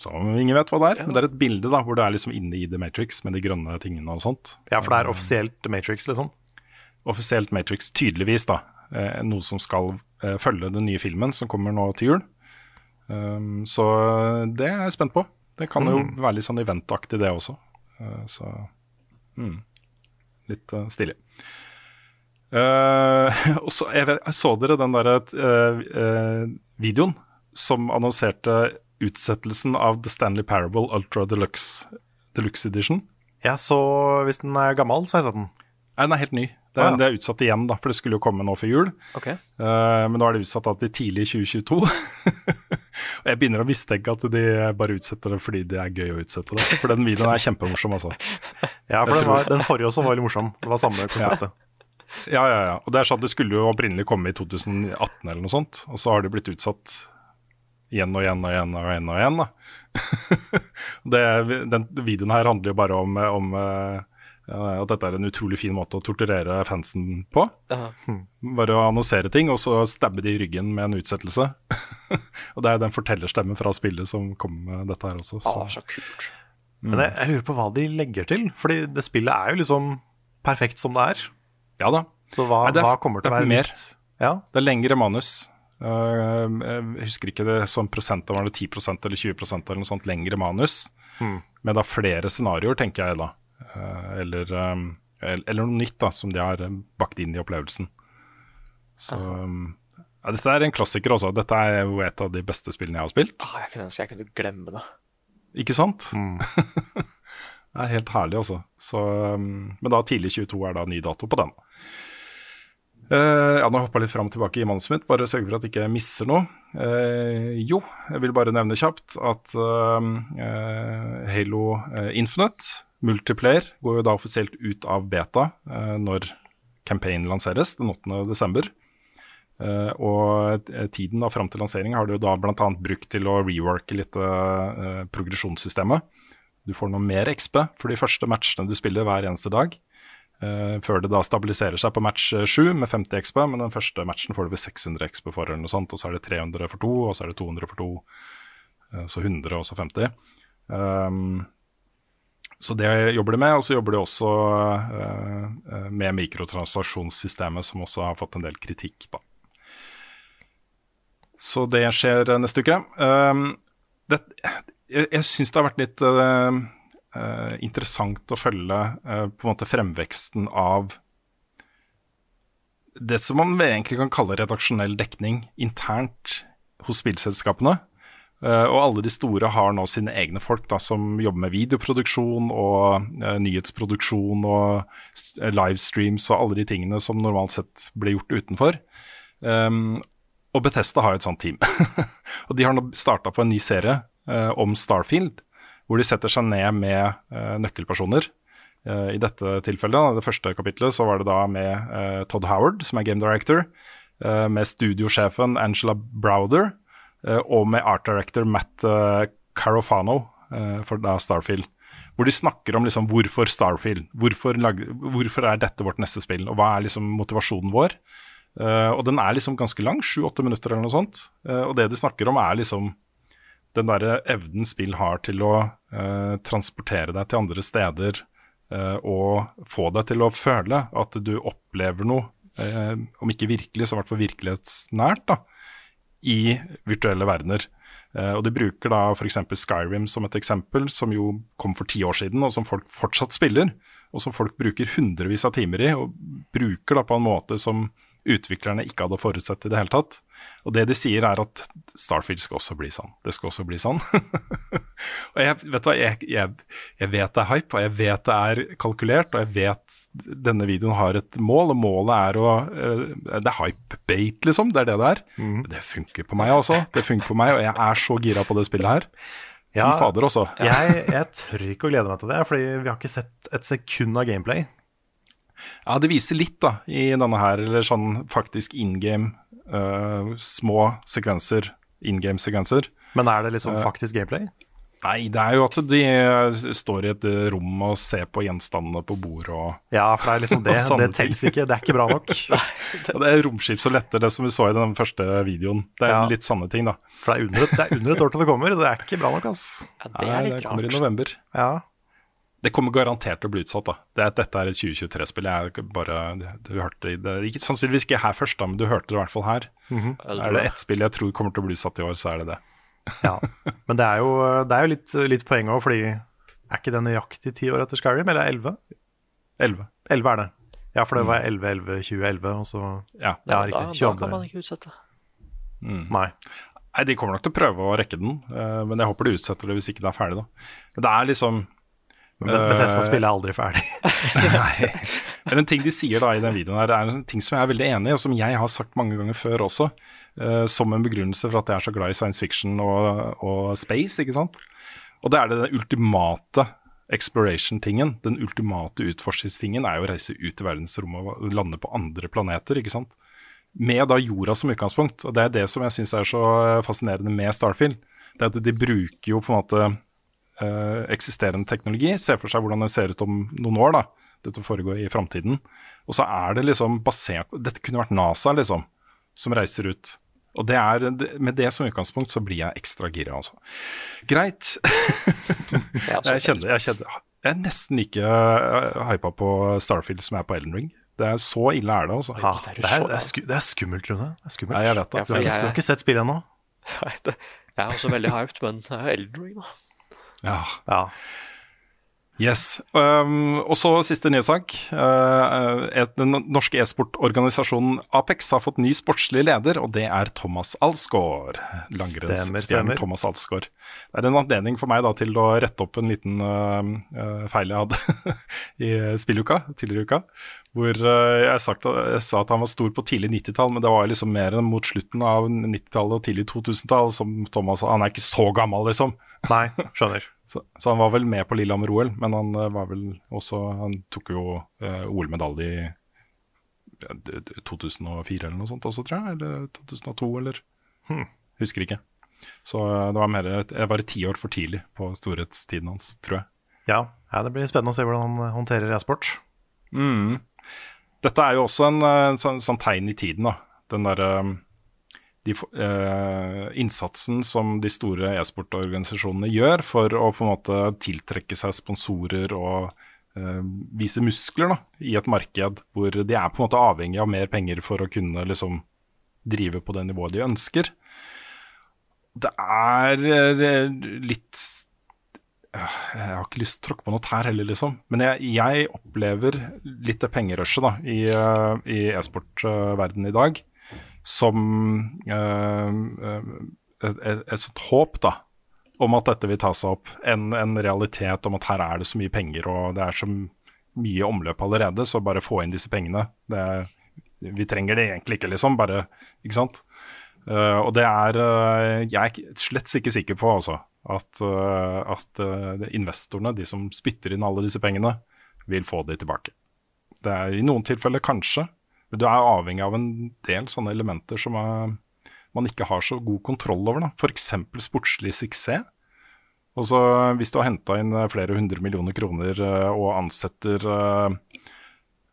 Som ingen vet hva det er. Men det er et bilde da, hvor du er liksom inne i The Matrix med de grønne tingene og sånt. Ja, for det er offisielt The Matrix, liksom. Offisielt Matrix tydeligvis, da. Eh, noe som skal eh, følge den nye filmen som kommer nå til jul. Um, så det er jeg spent på. Det kan jo være litt sånn eventaktig, det også. Eh, så mm, litt stilig. Uh, og så, jeg jeg, så dere den der uh, uh, videoen som annonserte utsettelsen av The Stanley Parable Ultra Deluxe, Deluxe Edition? Jeg så, Hvis den er gammel, så har jeg sett den. Nei, den er helt ny. Det Ah, ja. det er utsatt igjen, da, for det skulle jo komme nå før jul. Okay. Uh, men nå er det utsatt da til tidlig 2022. og jeg begynner å mistenke at de bare utsetter det fordi det er gøy å utsette det. For den videoen er kjempemorsom, altså. Ja, for den, var, den forrige også var veldig morsom. Det var samme konseptet. Ja, ja, ja. Og det er sånn, det skulle jo opprinnelig komme i 2018 eller noe sånt, og så har det blitt utsatt igjen og igjen og igjen og igjen. og igjen da. det, den videoen her handler jo bare om, om eh, at dette er en utrolig fin måte å torturere fansen på. Aha. Bare å annonsere ting, og så stabbe de i ryggen med en utsettelse. og det er den fortellerstemmen fra spillet som kommer med dette her også. Så. Ah, så kult. Men jeg, jeg lurer på hva de legger til. Fordi det spillet er jo liksom perfekt som det er. Ja da. Så hva, Nei, er- hva kommer til å være mer. Ja. Det er lengre manus. Uh, jeg husker ikke det sånn prosent, var det 10% eller 20% eller noe sånt lengre manus. Mm. Med da flere scenarioer, tenker jeg da. Uh, eller, um, eller noe nytt da, som de har um, bakt inn i opplevelsen. Så um, ja, Dette er en klassiker også. Dette er jo et av de beste spillene jeg har spilt. Ah, jeg kunne ønske jeg kunne glemme det. Ikke sant? Mm. det er helt herlig, altså. Så, men da tidlig 22 er da ny dato på den. Uh, ja, nå hoppa jeg litt fram og tilbake i manuset mitt, bare sørge for at jeg ikke misser noe. Uh, jo, jeg vil bare nevne kjapt at uh, eh, Halo eh, Infinite, multiplayer, går jo da offisielt ut av beta eh, når campaign lanseres den 8. desember. Eh, og eh, tiden da fram til lansering har du da bl.a. brukt til å reworke litt eh, progresjonssystemet. Du får noe mer XP for de første matchene du spiller hver eneste dag. eh, før det da stabiliserer seg på match eh, 7 med 50 XP, men den første matchen får du ved 600 XP for, eller noe sånt, og så er det 300 for to, og så er det 200 for to, eh, så 100 og så 50. Um, så det jobber de med, og så jobber de også eh, med mikrotransaksjonssystemet, som også har fått en del kritikk, da. Så det skjer eh, neste uke. Um, det, jeg jeg syns det har vært litt uh, uh, interessant å følge på en måte fremveksten av det som man egentlig kan kalle redaksjonell dekning internt hos spillselskapene. Eh, og alle de store har nå sine egne folk da, som jobber med videoproduksjon og uh, nyhetsproduksjon og eh, livestreams og alle de tingene som normalt sett blir gjort utenfor. Um, og Bethesda har et sånt team. og de har nå starta på en ny serie uh, om Starfield, hvor de setter seg ned med uh, nøkkelpersoner. I dette tilfellet, det første kapitlet, så var det da med Todd Howard, som er game director, med studiosjefen Angela Browder, og med art director Matt eh, Carofano eh, for da Starfield. Hvor de snakker om liksom hvorfor Starfield, hvorfor, lag, hvorfor er dette vårt neste spill, og hva er liksom motivasjonen vår. Eh, og den er liksom ganske lang, sju-åtte minutter eller noe sånt. Eh, og det de snakker om er liksom den derre evnen spill har til å eh, transportere deg til andre steder eh, og få deg til å føle at du opplever noe, eh, om ikke virkelig, så i hvert fall virkelighetsnært, da, i virtuelle verdener. Eh, og De bruker da f.eks. Skyrim som et eksempel, som jo kom for ti år siden, og som folk fortsatt spiller, og som folk bruker hundrevis av timer i, og bruker da på en måte som utviklerne ikke hadde forutsett i det hele tatt. Og det de sier er at Starfield skal også bli sånn. Det skal også bli sånn. og jeg vet hva, jeg, jeg, jeg vet det er hype, og jeg vet det er kalkulert, og jeg vet denne videoen har et mål, og målet er å eh, Det er hype-bate, liksom. Det er det det er. Mm. Det funker på meg også. Det funker på meg, og jeg er så gira på det spillet her. Ja, fader, også. Jeg, jeg tør ikke å glede meg til det, fordi vi har ikke sett et sekund av gameplay. Ja, det viser litt da, i denne her, eller sånn faktisk in game, Uh, små sekvenser, in game-sekvenser. Men er det liksom Eh, faktisk gameplay? Nei, det er jo at de eh, står i et rom og ser på gjenstandene på bordet og Ja, for det er liksom det. Det tels ikke. Det er ikke bra nok. Det er romskip så letter, det som vi så i den første videoen. Det er Ja. litt sanne ting, da. For det er under et, det er under et år til det kommer, og det er ikke bra nok, ass. Ja, det er litt det kommer i november. Ja. Det kommer garantert til å bli utsatt, da. Det, er- dette er et 2023-spill. Jeg er bare Du hørte det ikke, Sannsynligvis ikke her først, da, men du hørte det i hvert fall her. Er det ett spill jeg tror kommer til å bli utsatt i år, så er det det. ja. Men det er jo, det er jo litt, litt poeng òg, fordi er ikke det nøyaktig ti år etter Skyrim, eller elleve? 11. Elleve er det. Ja, for det var 11-11-2011, og så Ja. Ja, da, riktig. da kan man ikke utsette. Nei. Nei, de kommer nok til å prøve å rekke den, eh, men jeg håper de utsetter det hvis ikke det er ferdig, da. Men det er liksom Men Eh, Bethesda-spillet er aldri ferdig. Men en ting de sier da i den videoen her, er en ting som jeg er veldig enig i, og som jeg har sagt mange ganger før også, uh, som en begrunnelse for at jeg er så glad i science fiction og, og space, ikke sant. Og det er det den ultimate exploration-tingen. Den ultimate utforskningstingen er jo å reise ut i verdensrommet og lande på andre planeter, ikke sant. Med da jorda som utgangspunkt. Og det er det som jeg syns er så fascinerende med Starfield. Det er at de bruker jo på en måte eh, eksisterende teknologi, ser for seg hvordan det ser ut om noen år. da, Dette foregår i framtiden. Og så er det liksom basert Dette kunne vært NASA, liksom, som reiser ut. Og det er, med det som utgangspunkt så blir jeg ekstra gira, altså. Greit. Jeg kjenner, jeg kjenner Jeg er nesten like uh, hypa på Starfield som jeg er på Elden Ring. Det er Så ille er det, altså. Ja, det er det, er, det, er sku, det er skummelt, Rune. Det er skummelt. Nei, jeg vet det. Ja, Du har ikke, jeg- du har ikke sett spillet ennå? Jeg er også veldig hyped, men det er jo Elden Ring, da. Ja. Ja. Yes. Um, og så siste nyhetssak. Uh, den norske e-sportorganisasjonen Apex har fått ny sportslig leder, og det er Thomas Alsgaard. Langrennsstjernen. Thomas Alsgaard. Det er en anledning for meg da til å rette opp en liten uh, uh, feil jeg hadde i spilluka tidligere i uka. Hvor uh, jeg, sagt, jeg sa at han var stor på tidlig 90-tall, men det var liksom mer enn mot slutten av 90-tallet og tidlig 2000-tall. Som Thomas han er ikke så gammel, liksom. Nei, skjønner. Så, så han var vel med på Lillehammer-OL, men han eh, var vel også Han tok jo eh, OL-medalje i ja, d- d- 2004 eller noe sånt også, tror jeg. Eller 2002, eller Husker ikke. Så eh, det var mer et- Jeg var ti år for tidlig på storhetstiden hans, tror jeg. Ja, ja, det blir spennende å se hvordan han håndterer e-sport. Mm. Dette er jo også en eh, sånn, sånn tegn i tiden, da. Den derre de, eh, innsatsen som de store e-sportorganisasjonene gjør for å på en måte tiltrekke seg sponsorer og eh, vise muskler da, i et marked hvor de er på en måte avhengig av mer penger for å kunne liksom drive på det nivået de ønsker. Det er eh, litt øh, jeg har ikke lyst til å tråkke på noe tær heller, liksom. Men jeg, jeg opplever litt det pengerushet da, i, eh, i e-sportverdenen i dag som eh, eh, et, et, et sånt håp da, om at dette vil ta seg opp, enn en realitet om at her er det så mye penger og det er så mye omløp allerede, så bare få inn disse pengene. Er, vi trenger det egentlig ikke, liksom. Bare, ikke sant. Uh, og det er uh, Jeg er slett ikke sikker på, altså, at, uh, at investorene, de som spytter inn alle disse pengene, vil få de tilbake. Det er i noen tilfeller kanskje, du er avhengig av en del sånne elementer som er, man ikke har så god kontroll over. F.eks. sportslig suksess. Og så Hvis du har henta inn eh, flere hundre millioner kroner eh, og ansetter eh,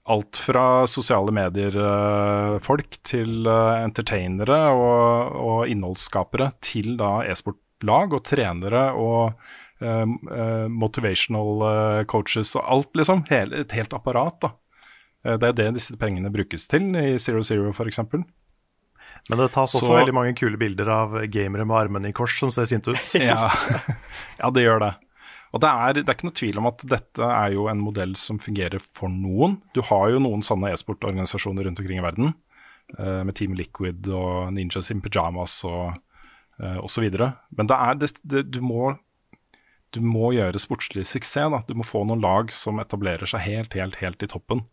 alt fra sosiale medier-folk til entertainere og, og innholdsskapere til e-sportlag og trenere og eh, motivational coaches og alt, liksom. Hele, et helt apparat, da. Eh, Det er det disse pengene brukes til i Zero Zero, f.eks. Men det tas også Så- veldig mange kule bilder av gamere med armene i kors som ser sinte ut. Ja. ja, det gjør det. Og det er, det er ikke noe tvil om at dette er jo en modell som fungerer for noen. Du har jo noen sånne e-sportorganisasjoner rundt omkring i verden, eh, med Team Liquid og Ninjas in Pyjamas og uh, osv. Men det er, det, det, du, må, du må gjøre sportslig suksess. Da. Du må få noen lag som etablerer seg helt, helt, helt i toppen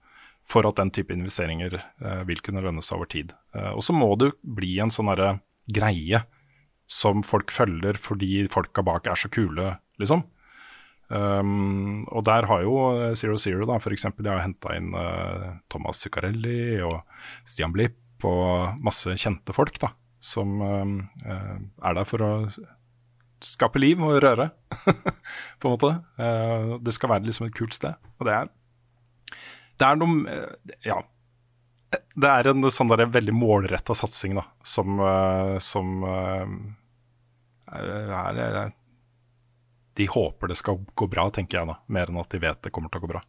for at den type investeringer eh, vil kunne lønne seg over tid. Eh, og så må det jo bli en sånn greie som folk følger fordi folka bak er så kule, liksom. Um, og der har jo Zero Zero da, for eksempel, de har henta inn uh, Thomas Zuccarelli og Stian Blipp og masse kjente folk da, som eh, er der for å skape liv og røre, på en måte. Uh, det skal være liksom et kult sted. Og det er, det er noe eh, Ja. Det er en sånn der veldig målretta satsing da, som, eh, som eh, er, er, De håper det skal gå bra, tenker jeg da, mer enn at de vet det kommer til å gå bra.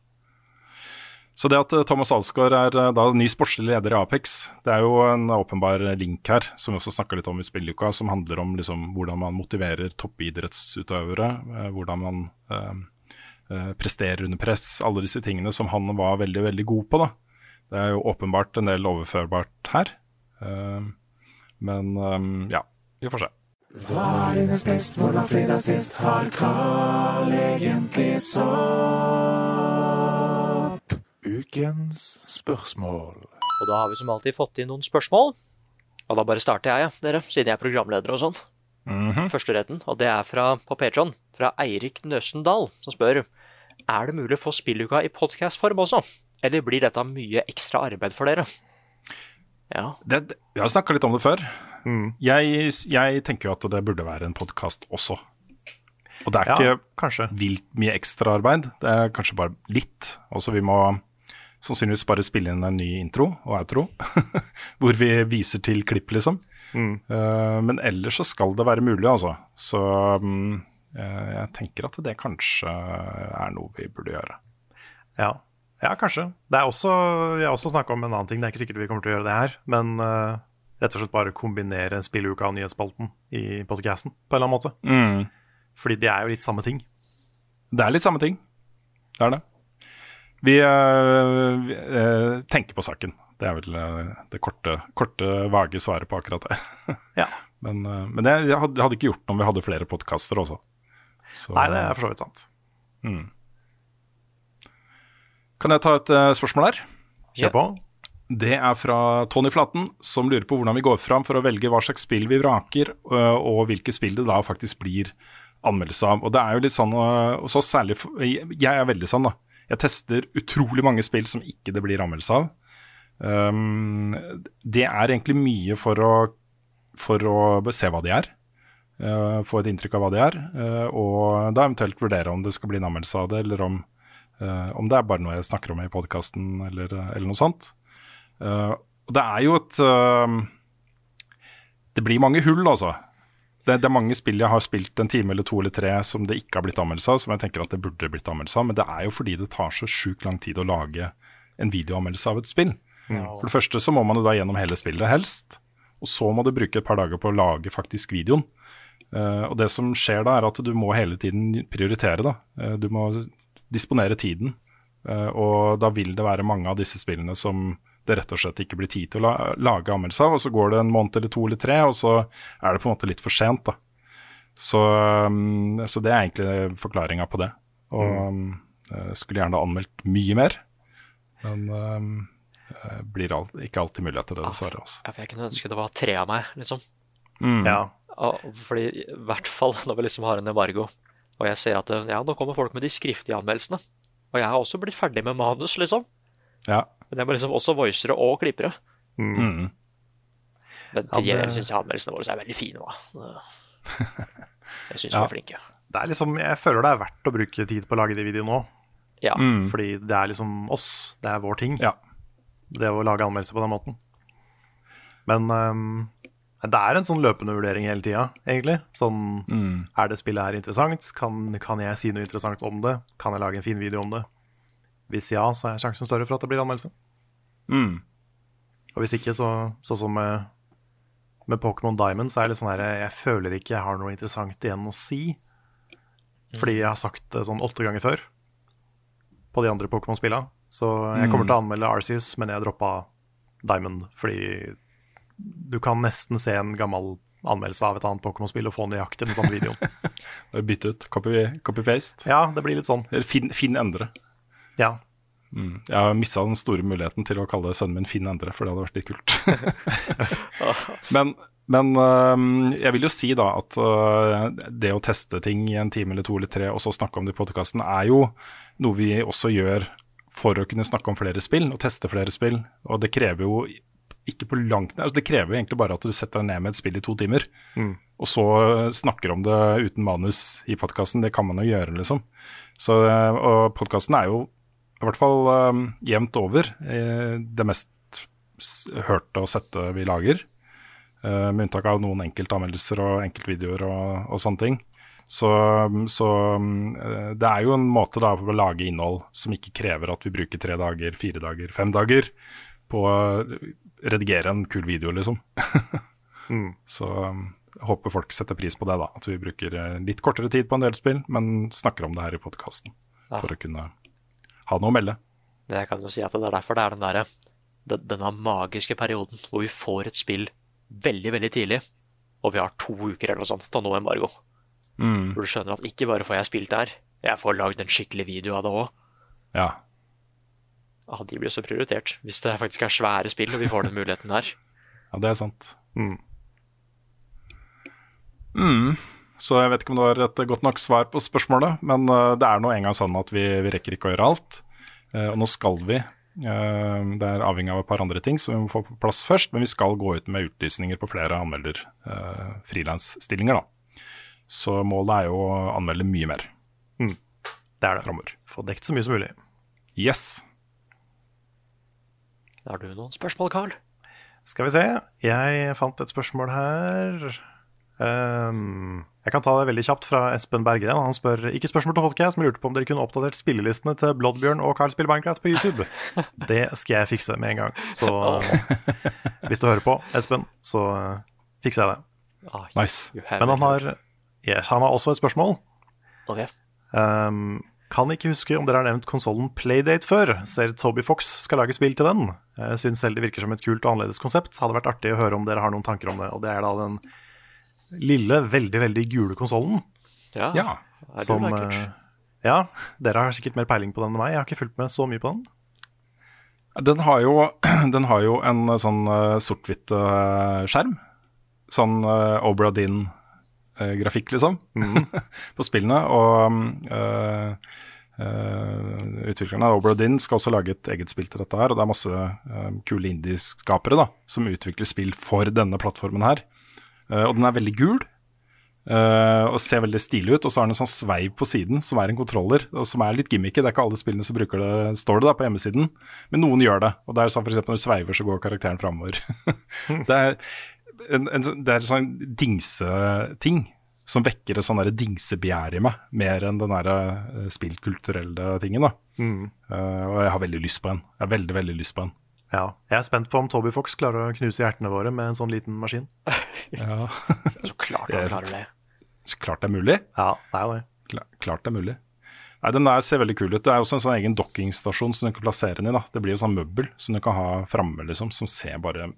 Så det at Thomas Alsgaard er da ny sportslig leder i Apex, det er jo en åpenbar link her, som vi også snakka litt om i spilluka, som handler om liksom, hvordan man motiverer toppidrettsutøvere, hvordan man eh, presterer under press, alle disse tingene som han var veldig, veldig god på. da. Det er jo åpenbart en del overførbart her. Eh, men eh, ja, vi får se. Hva er hennes best, hvordan fredag sist? Har Carl egentlig sopp? Ukens spørsmål. Og da har vi som alltid fått inn noen spørsmål. Og da bare starter jeg, ja, dere, siden jeg er programleder og sånn. Første retten, og det er fra på Patreon, fra Eirik Nøsendal, som spør Er det mulig å få spilluka i podkastform også, eller blir dette mye ekstra arbeid for dere? Ja, Det, det- vi har snakka litt om det før. Jeg, jeg tenker jo at det burde være en podkast også. Og det er Ja, ikke kanskje. vilt mye ekstraarbeid. Det er kanskje bare litt. Også vi må sannsynligvis bare spille inn en ny intro og outro, hvor vi viser til klipp, liksom. Eh, men ellers så skal det være mulig, altså. Så mm, eh, jeg tenker at det kanskje er noe vi burde gjøre. Ja. ja, kanskje. Det er også, jeg har også snakka om en annen ting. Det er ikke sikkert vi kommer til å gjøre det her, men uh, rett og slett bare kombinere spilluka og nyhetsspalten i podcasten på en eller annen måte. Fordi det er jo litt samme ting. Det er litt samme ting. Det er det. Vi, vi eh, tenker på saken. Det er vel eh, det korte, korte, vage svaret på akkurat det. Ja. Men, eh, men jeg, jeg, hadde, ikke gjort noe om vi hadde flere podkaster også. Så, Nei, det er for så vidt sant. Kan jeg ta et eh, spørsmål her? Kjør på. Det er fra Tony Flaten, som lurer på hvordan vi går fram for å velge hva slags spill vi vraker, og hvilke spill det da faktisk blir anmeldelse av. Og det er jo litt sånn, og så særlig for, Jeg er veldig sånn, da. Jeg tester utrolig mange spill som ikke det blir anmeldelse av. Um, det er egentlig mye for å, for å se hva de er. Uh, få et inntrykk av hva de er, uh, og da eventuelt vurdere om det skal bli en anmeldelse av det, eller om, uh, om det er bare noe jeg snakker om i podkasten, eller, eller noe sånt. Og det er jo et Det blir mange hull, altså. Det, det er mange spill jeg har spilt en time eller to eller tre som det ikke har blitt anmeldelse av, som jeg tenker at det burde blitt anmeldelse av, men det er jo fordi det tar så sjukt lang tid å lage en videoanmeldelse av et spill. For det første så må man jo da gjennom hele spillet, helst. Og så må du bruke et par dager på å lage faktisk videoen. Uh, og det som skjer da, er at du må hele tiden prioritere, da. Uh, du må disponere tiden. Uh, og da vil det være mange av disse spillene som det rett og slett ikke blir tid til å la, lage anmeldelse av. Og så går det en måned eller to eller tre, og så er det på en måte litt for sent. da. Så, um, så det er egentlig forklaringa på det. Og um, skulle gjerne anmeldt mye mer, men um, blir alt, ikke alltid mulighet til det, dessverre. Altså. Ja, for jeg kunne ønske det var tre av meg, liksom. Mm. Ja. Fordi i hvert fall når vi liksom har en embargo, og jeg ser at ja, nå kommer folk med de skriftlige anmeldelsene. Og jeg har også blitt ferdig med manus, liksom. Ja. Men jeg må liksom også voicere og klippere. Mm. Men til Ja, det- syns jeg anmeldelsene våre er veldig fine, da. Jeg syns Ja. vi er flinke. Det er liksom, jeg føler det er verdt å bruke tid på å lage de videoene nå. Ja. Mm. Fordi det er liksom oss. Det er vår ting. Ja. Det å lage anmeldelser på den måten. Men um, det er en sånn løpende vurdering hele tida, egentlig. Sånn Mm. Er det spillet her interessant? Kan, kan jeg si noe interessant om det? Kan jeg lage en fin video om det? Hvis ja, så er sjansen større for at det blir anmeldelse. Mm. Og hvis ikke, så sånn som med, med Pokémon Diamond, så er det litt sånn her Jeg føler ikke jeg har noe interessant igjen å si. Fordi jeg har sagt det sånn åtte ganger før på de andre Pokémon-spillene. Så jeg kommer Mm. til å anmelde Arceus, men jeg droppa Diamond fordi du kan nesten se en gammel anmeldelse av et annet Pokémon-spill og få nøyaktig den samme videoen. Bare Bytte ut. Copy- Copy-paste. ja, det blir litt sånn. Finn, Finn Endre. Ja. Mm. Jeg har mista den store muligheten til å kalle sønnen min Finn Endre, for det hadde vært litt kult. men men jeg vil jo si da at øh, det å teste ting i en time eller to eller tre, og så snakke om det i podkasten, er jo noe vi også gjør for å kunne snakke om flere spill og teste flere spill. Og det krever jo ikke på langt nær altså Det krever jo egentlig bare at du setter deg ned med et spill i to timer, Mm. og så øh, snakker om det uten manus i podkasten. Det kan man jo gjøre, liksom. Så, øh, og podkasten er jo i hvert fall um, jevnt over eh, det mest hørte og sette vi lager. Uh, med unntak av noen enkeltanmeldelser og enkeltvideoer og, og sånne ting. Så, så eh, det er jo en måte da å lage innhold som ikke krever at vi bruker tre dager, fire dager, fem dager på å redigere en kul video, liksom. Mm. Så jeg håper folk setter pris på det, da. At vi bruker eh, litt kortere tid på en del spill, men snakker om det her i podkasten. Ja. For å kunne ha noe å melde. Det kan jo si at det er derfor det er den derre denne magiske perioden hvor vi får et spill veldig, veldig tidlig, og vi har to uker eller noe sånt til å nå embargo. Mm. Hvor du skjønner at ikke bare får jeg spilt der, jeg får lagd en skikkelig video av det òg. Ja. Ah, de blir så prioritert, hvis det faktisk er svære spill og vi får den muligheten der. ja, det er sant. Mm. Mm. Så jeg vet ikke om det var et godt nok svar på spørsmålet, men eh, det er nå engang sånn at vi, vi rekker ikke å gjøre alt. Eh, og nå skal vi. eh, det er avhengig av et par andre ting som vi må få på plass først, men vi skal gå ut med utlysninger på flere anmelder uh, frilansstillinger, da. Så målet er jo å anmelde mye mer Det er det. Fremover. Få dekt så mye som mulig. Yes. Har du noen spørsmål, Carl? Skal vi se. Jeg fant et spørsmål her. Um, jeg kan ta det veldig kjapt fra Espen Berggren. Han spør ikke spørsmål til podcast, men lurte på om dere kunne oppdatert spillelistene til Bloodbjørn og Carl spiller Minecraft på YouTube. Det skal jeg fikse med en gang. Så hvis du hører på, Espen, så eh, fikser jeg det. Ah, Nice. Men han har, yes, han har også et spørsmål. Ok. Um, kan ikke huske om dere har nevnt konsollen Playdate før. Ser Toby Fox skal lage spill til den. Jeg syns selv det virker som et kult og annerledes konsept. Hadde vært artig å høre om dere har noen tanker om det. Og det er da den lille, veldig, veldig gule konsollen. Ja. Ja. Er Som lekkert? eh, Ja, dere har sikkert mer peiling på den enn meg. Jeg har ikke fulgt med så mye på den. Den har jo, den har jo en eh, sånn uh, sort-hvitt eh, skjerm. Sånn uh, Obra Dinn-grafikk, liksom, på spillene. Og uh, uh, utviklerne Obra skal også lage et eget spill til dette her. Og det er masse uh, kule indieskapere da, som utvikler spill for denne plattformen her. Uh, og den er veldig gul. eh, og ser veldig stilig ut. Og så har den en sånn sveiv på siden som er en kontroller, og som er litt gimmicky. Det er ikke alle spillene som bruker det, står det da på hjemmesiden, men noen gjør det. Og det er sånn eksempel når du sveiver, så går karakteren framover. det, er en, en, sånn- det er en sånn dingseting som vekker et sånn dingsebegjær i meg, mer enn den der eh, spillkulturelle tingen. da. Mm. Uh, og jeg har veldig lyst på en. Jeg har veldig, veldig lyst på en. Ja. Jeg er spent på om Toby Fox klarer å knuse hjertene våre med en sånn liten maskin. Ja, Så klart han klarer det. Så klart det er mulig. Ja, det er jo det. Kla- Klart det er mulig. Nei, Den der ser veldig kul ut. Det er også en sånn egen dokkingstasjon som du kan plassere den i. da. Det blir jo sånn møbel som du kan ha framme, liksom, som ser bare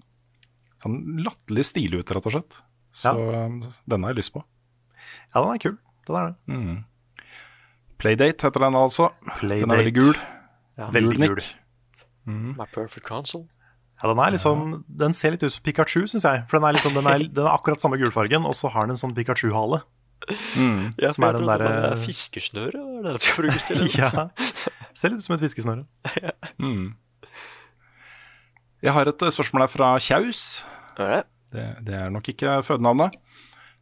sånn latterlig stilig ut, rett og slett. Så denne har jeg lyst på. Ja, den er kul. Den er det. Mm. Playdate heter den altså. Den er veldig gul. Ja. Veldig Gul, gul. Nick. My perfect console. Ja, den er liksom Den ser litt ut som Pikachu, syns jeg. For den er, liksom, den, er, den er akkurat samme gulfargen, og så har den en sånn Pikachu-hale. Mm. Ja, Som er den Det derre- Fiskesnøre, er det det skal brukes til? ja. Ser litt ut som et fiskesnøre. Mm. Jeg har et eh, spørsmål her fra Kjaus. Det? Det, det er nok ikke fødenavnet.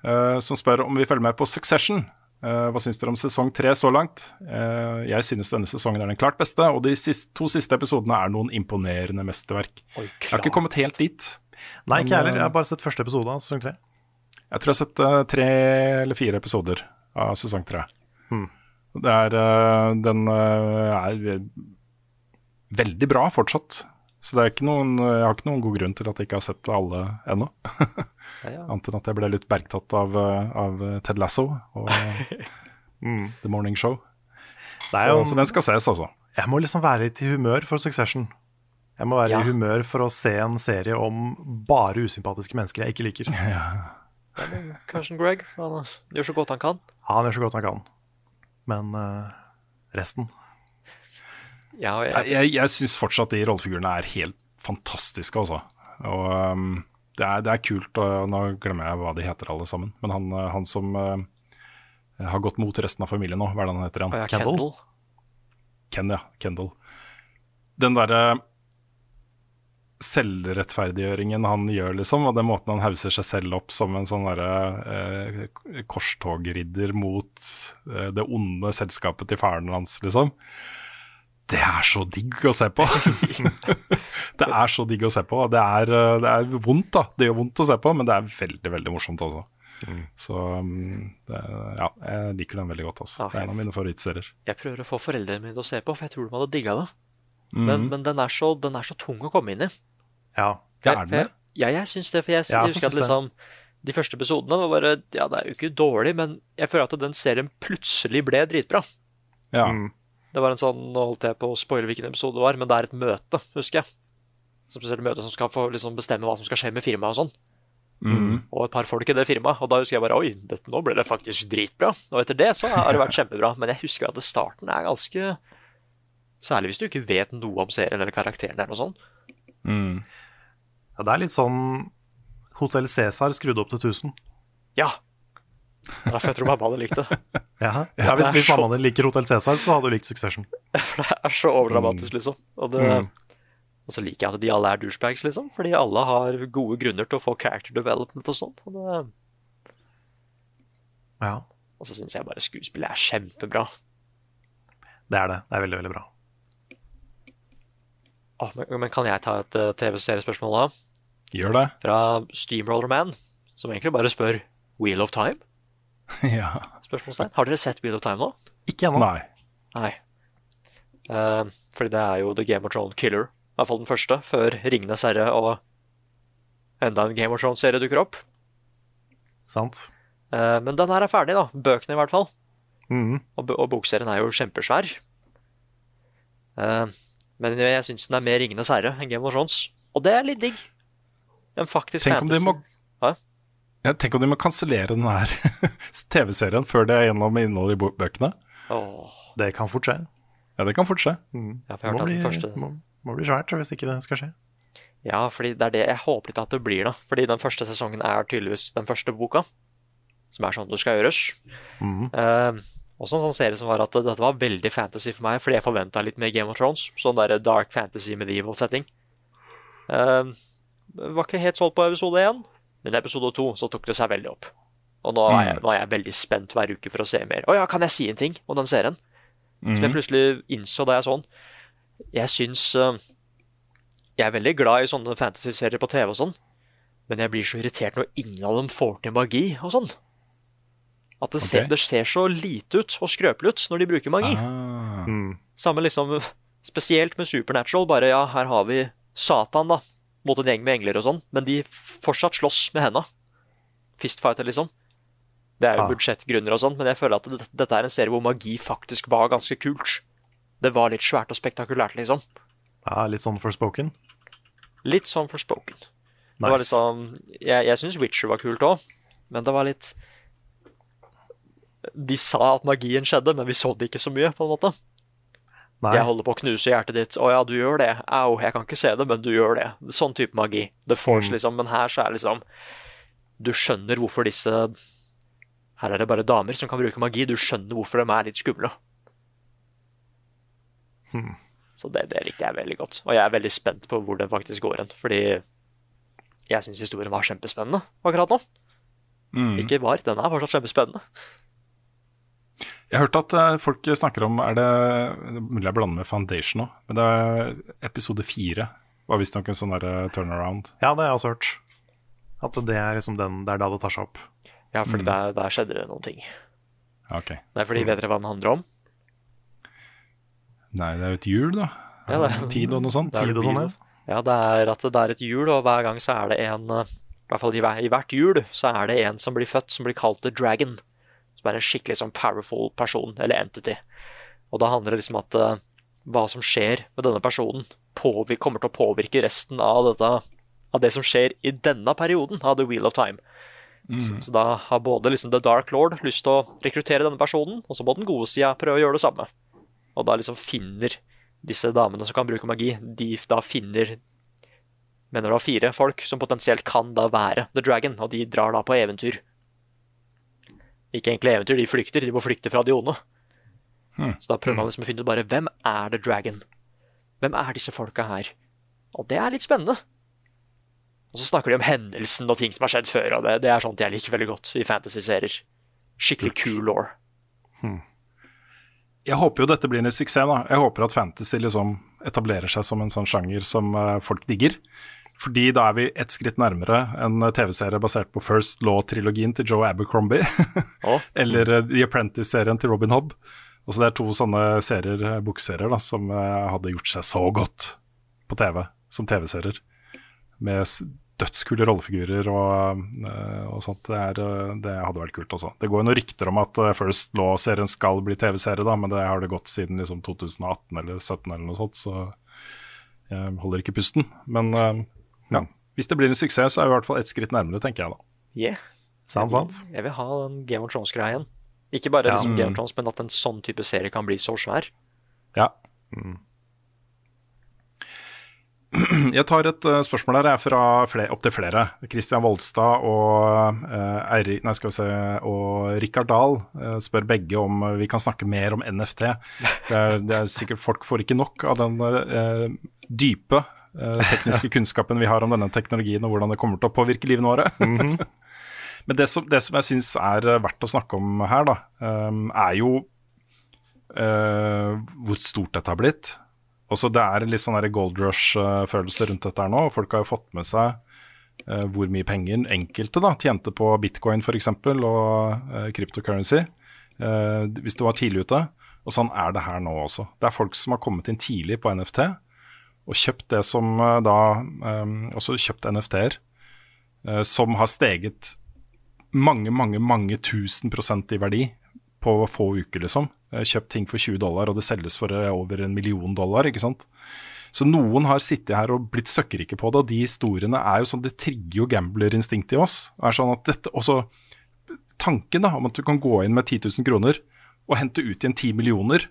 Uh, som spør om vi følger med på Succession. Uh, hva syns dere om sesong tre så langt? Uh, jeg synes denne sesongen er den klart beste, og de siste, to siste episodene er noen imponerende mesterverk. Oi, Jeg har ikke kommet helt dit. Nei, ikke jeg heller. Jeg har bare sett første episode av sesong tre. Jeg tror jeg har sett tre eller fire episoder av sesong tre. Hmm. Det er Den er veldig bra fortsatt. Så det er ikke noen, jeg har ikke noen god grunn til at jeg ikke har sett alle ennå. Ja, ja. Annet enn at jeg ble litt bergtatt av, eh, av Ted Lasso og Mm. The Morning Show. Det er Så, jo, så den skal ses, altså. jeg må liksom være litt i humør for Succession. Jeg må være Ja. i humør for å se en serie om bare usympatiske mennesker jeg ikke liker. Ja, Carson Greg. Han gjør så godt han kan. Ja, Han gjør så godt han kan. Men uh, resten Ja, Jeg, jeg, jeg, syns fortsatt de rollefigurene er helt fantastiske, altså. Og um, det, er, det er kult, og nå glemmer jeg hva de heter alle sammen. Men han, uh, han som uh, har gått mot resten av familien nå, hva er det han heter igjen? jeg Kendall? Kendall. Ken, ja. Kendall. Den derre selvrettferdiggjøringen han gjør, liksom, og den måten han hauser seg selv opp som en sånn derre eh, korstogridder mot eh, det onde selskapet til faren hans, liksom. Det er så digg å se på! det er så digg å se på. Det er, det er vondt, da. Det gjør vondt å se på, men det er veldig, veldig morsomt også. Så um, det, ja, jeg liker den veldig godt. Altså. Ja. Det er en av mine favorittserier. Jeg prøver å få foreldrene mine til å se på, for jeg tror de hadde digga det. Mm. Men, men den, er så, den er så tung å komme inn i. Ja. Ja, er den det? Ja, jeg syns det. For jeg, Ja, jeg husker at liksom De første episodene var bare Ja, det er jo ikke dårlig, men jeg føler at den serien plutselig ble dritbra. Ja. Mm. Det var en sånn Nå holdt jeg på å spoile hvilken episode det var, men det er et møte, husker jeg. Som spesielt møte som skal få liksom bestemme hva som skal skje med firmaet og sånn. Mm. Og et par folk i det firmaet. Og da husker jeg bare Oi, dette, nå ble det faktisk dritbra. Og etter det så har det vært kjempebra. Men jeg husker at starten er ganske Særlig hvis du ikke vet noe om serien eller karakteren eller noe sånt. Mm. ja, det er litt sånn Hotell Cæsar skrudd opp til 1000. Ja! Derfor jeg tror mamma hadde likt det. Ja, Ja, hvis, hvis så- mammaen din liker Hotell Cæsar, så hadde du likt Succession. For det er så overdramatisk, liksom. Og, det, Mm. og så liker jeg at de alle er douchebags, liksom. Fordi alle har gode grunner til å få character development og sånn. Og, det- Ja, og så syns jeg bare skuespillet er kjempebra. det er det. Det er veldig, veldig bra. Oh, men, men kan jeg ta et uh, TV-seriespørsmål da? Gjør det. Fra Steamroller Man, som egentlig bare spør Wheel of Time? ja. Spørsmålstegn. Har dere sett Wheel of Time nå? Ikke ennå. Nei. Nei. Uh, fordi det er jo The Game of Thrones Killer. I hvert fall den første, før Ringenes herre og enda en Game of Thrones-serie dukker opp. Sant? Uh, men den her er ferdig, da. Bøkene, i hvert fall. Mhm. Og, og bokserien er jo kjempesvær. Uh, men jeg syns den er mer Ringenes herre enn Game of Thrones. Og det er litt digg. En faktisk Tenk om de fantasy. må Hæ? Ja, Tenk om de må kansellere den her TV-serien før det er gjennom innholdet i bøkene. Oh. Det kan fort skje. Ja, det kan fort skje. Mm. ja, for Må bli, første må, må bli svært hvis ikke det skal skje. Ja, fordi det er det jeg håper litt at det blir, da. Fordi den første sesongen er tydeligvis den første boka. Som er sånn du skal gjøres. Mm. Uh, også en sånn serie som var at dette var veldig fantasy for meg, fordi jeg forventa litt mer Game of Thrones. Sånn der dark fantasy medieval setting. Uh, var ikke helt solgt på episode én, men i episode to så tok det seg veldig opp. Og nå er, jeg, nå er jeg veldig spent hver uke for å se mer. Å ja, kan jeg si en ting om den serien? Som jeg plutselig innså da jeg så den. Jeg syns uh, Jeg er veldig glad i sånne fantasy-serier på TV og sånn, men jeg blir så irritert når ingen av dem får til magi og sånn. At det, ser, okay. det ser så lite ut og skrøpelig ut når de bruker magi. Ah. Mhm. Samme liksom Spesielt med Supernatural. Bare ja, her har vi Satan, da. Mot en gjeng med engler og sånn. Men de fortsatt slåss med henda. Fistfighter, liksom. Det er jo Ah. budsjettgrunner og sånn, men jeg føler at det, dette er en serie hvor magi faktisk var ganske kult. Det var litt svært og spektakulært, liksom. Ja, litt sånn forspoken. Litt sånn forspoken. Det var Nice. Sånn, jeg jeg syns Witcher var kult òg, men det var litt De sa at magien skjedde, men vi så det ikke så mye, på en måte. Nei. Jeg holder på å knuse hjertet ditt. Å ja, du gjør det. Au, jeg kan ikke se det, men du gjør det. Sånn type magi. The Force, Mm. liksom. Men her så er det liksom Du skjønner hvorfor disse Her er det bare damer som kan bruke magi. Du skjønner hvorfor de er litt skumle. Hmm. Så det, det likte jeg veldig godt. Og jeg er veldig spent på hvor det faktisk går hen. Fordi jeg syns historien var kjempespennende akkurat nå. Mm. Ikke var, den er fortsatt kjempespennende. Jeg har hørt at eh, folk snakker om Er det, det er mulig jeg blander med Foundation nå, men det er episode fire var visstnok en sånn der eh, turnaround. Ja, det har jeg også hørt. At det er liksom den, det er da det tar seg opp. Ja, for Mm. der, der skjedde det noen ting. Ok Det Nei, fordi vet dere hva den handler om? Nei, det er jo et hjul, da. Ja, det- Tid og noe sånt. Det er Tid og sånn, ja. Ja, det er at det er et hjul, og hver gang så er det en eh, I hvert fall i, i hvert hjul så er det en som blir født som blir kalt The Dragon. Som er en skikkelig sånn powerful person, eller entity. Og da handler det liksom at uh, hva som skjer med denne personen, kommer til å påvirke resten av dette av det som skjer i denne perioden av The Wheel of Time. Så, så da har både liksom The Dark Lord lyst til å rekruttere denne personen, og så må den gode sida prøve å gjøre det samme. Og da liksom finner disse damene som kan bruke magi, de da finner mener det var fire folk som potensielt kan da være The Dragon, og de drar da på eventyr. Ikke egentlig eventyr, de flykter. De må flykte fra de onde. Hmm. Så da prøver man liksom å finne ut bare hvem er The Dragon? Hvem er disse folka her? Og det er litt spennende. Og så snakker de om hendelsen og ting som har skjedd før, og det, det er sånt jeg liker veldig godt i fantasy-serier. Skikkelig cool law. Jeg håper jo dette blir en suksess. da. Jeg håper at fantasy liksom etablerer seg som en sånn sjanger som eh, folk digger. Fordi da er vi ett skritt nærmere en TV-serie basert på First Law-trilogien til Joe Abercrombie. Eller eh, The Apprentice-serien til Robin Hobb. Og så Det er to sånne serier, eh, bokserier da, som eh, hadde gjort seg så godt på TV som TV-serier. Med dødskule rollefigurer og, og sånt. Det, er, det hadde vært kult også. Det går jo noen rykter om at First Law-serien skal bli TV-serie, da, men det har det gått siden liksom 2018 eller 2017 eller noe sånt, så jeg holder ikke pusten. Men ja, hvis det blir en suksess, så er vi i hvert fall ett skritt nærmere, tenker jeg da. Yeah. Sant, sant. Jeg vil ha den Game of Thrones-greia igjen. Ikke bare Ja. liksom Game Mm. of Thrones, men at en sånn type serie kan bli så svær. Ja. Jeg tar et uh, spørsmål her jeg er fra flere, opp til flere. Kristian Volstad og, uh, Eirik, nei, skal vi se, og Rikard Dahl uh, spør begge om uh, vi kan snakke mer om NFT. Det er, det er sikkert Folk får ikke nok av den dype tekniske kunnskapen vi har om denne teknologien og hvordan det kommer til å påvirke livene våre. Men det som, det som jeg syns er eh, verdt å snakke om her, da, eh, er jo eh, hvor stort dette har blitt. Også det er en litt sånn gold rush-følelse rundt dette her nå. og Folk har jo fått med seg eh, hvor mye penger enkelte da, tjente på bitcoin f.eks. og uh, cryptocurrency. eh, hvis du var tidlig ute. Og sånn er det her nå også. Det er folk som har kommet inn tidlig på NFT og kjøpt det som eh, da eh, Også kjøpt NFT-er eh, som har steget mange, mange, mange tusen prosent i verdi på få uker, liksom. Kjøpt ting for 20 dollar, og det selges for eh, over en million dollar, ikke sant. Så noen har sittet her og blitt søkkrike på det, og de historiene er jo sånn, det trigger jo gamblerinstinktet i oss. Det er sånn at dette, også Tanken da, om at du kan gå inn med 10 000 kroner og hente ut igjen 10 millioner,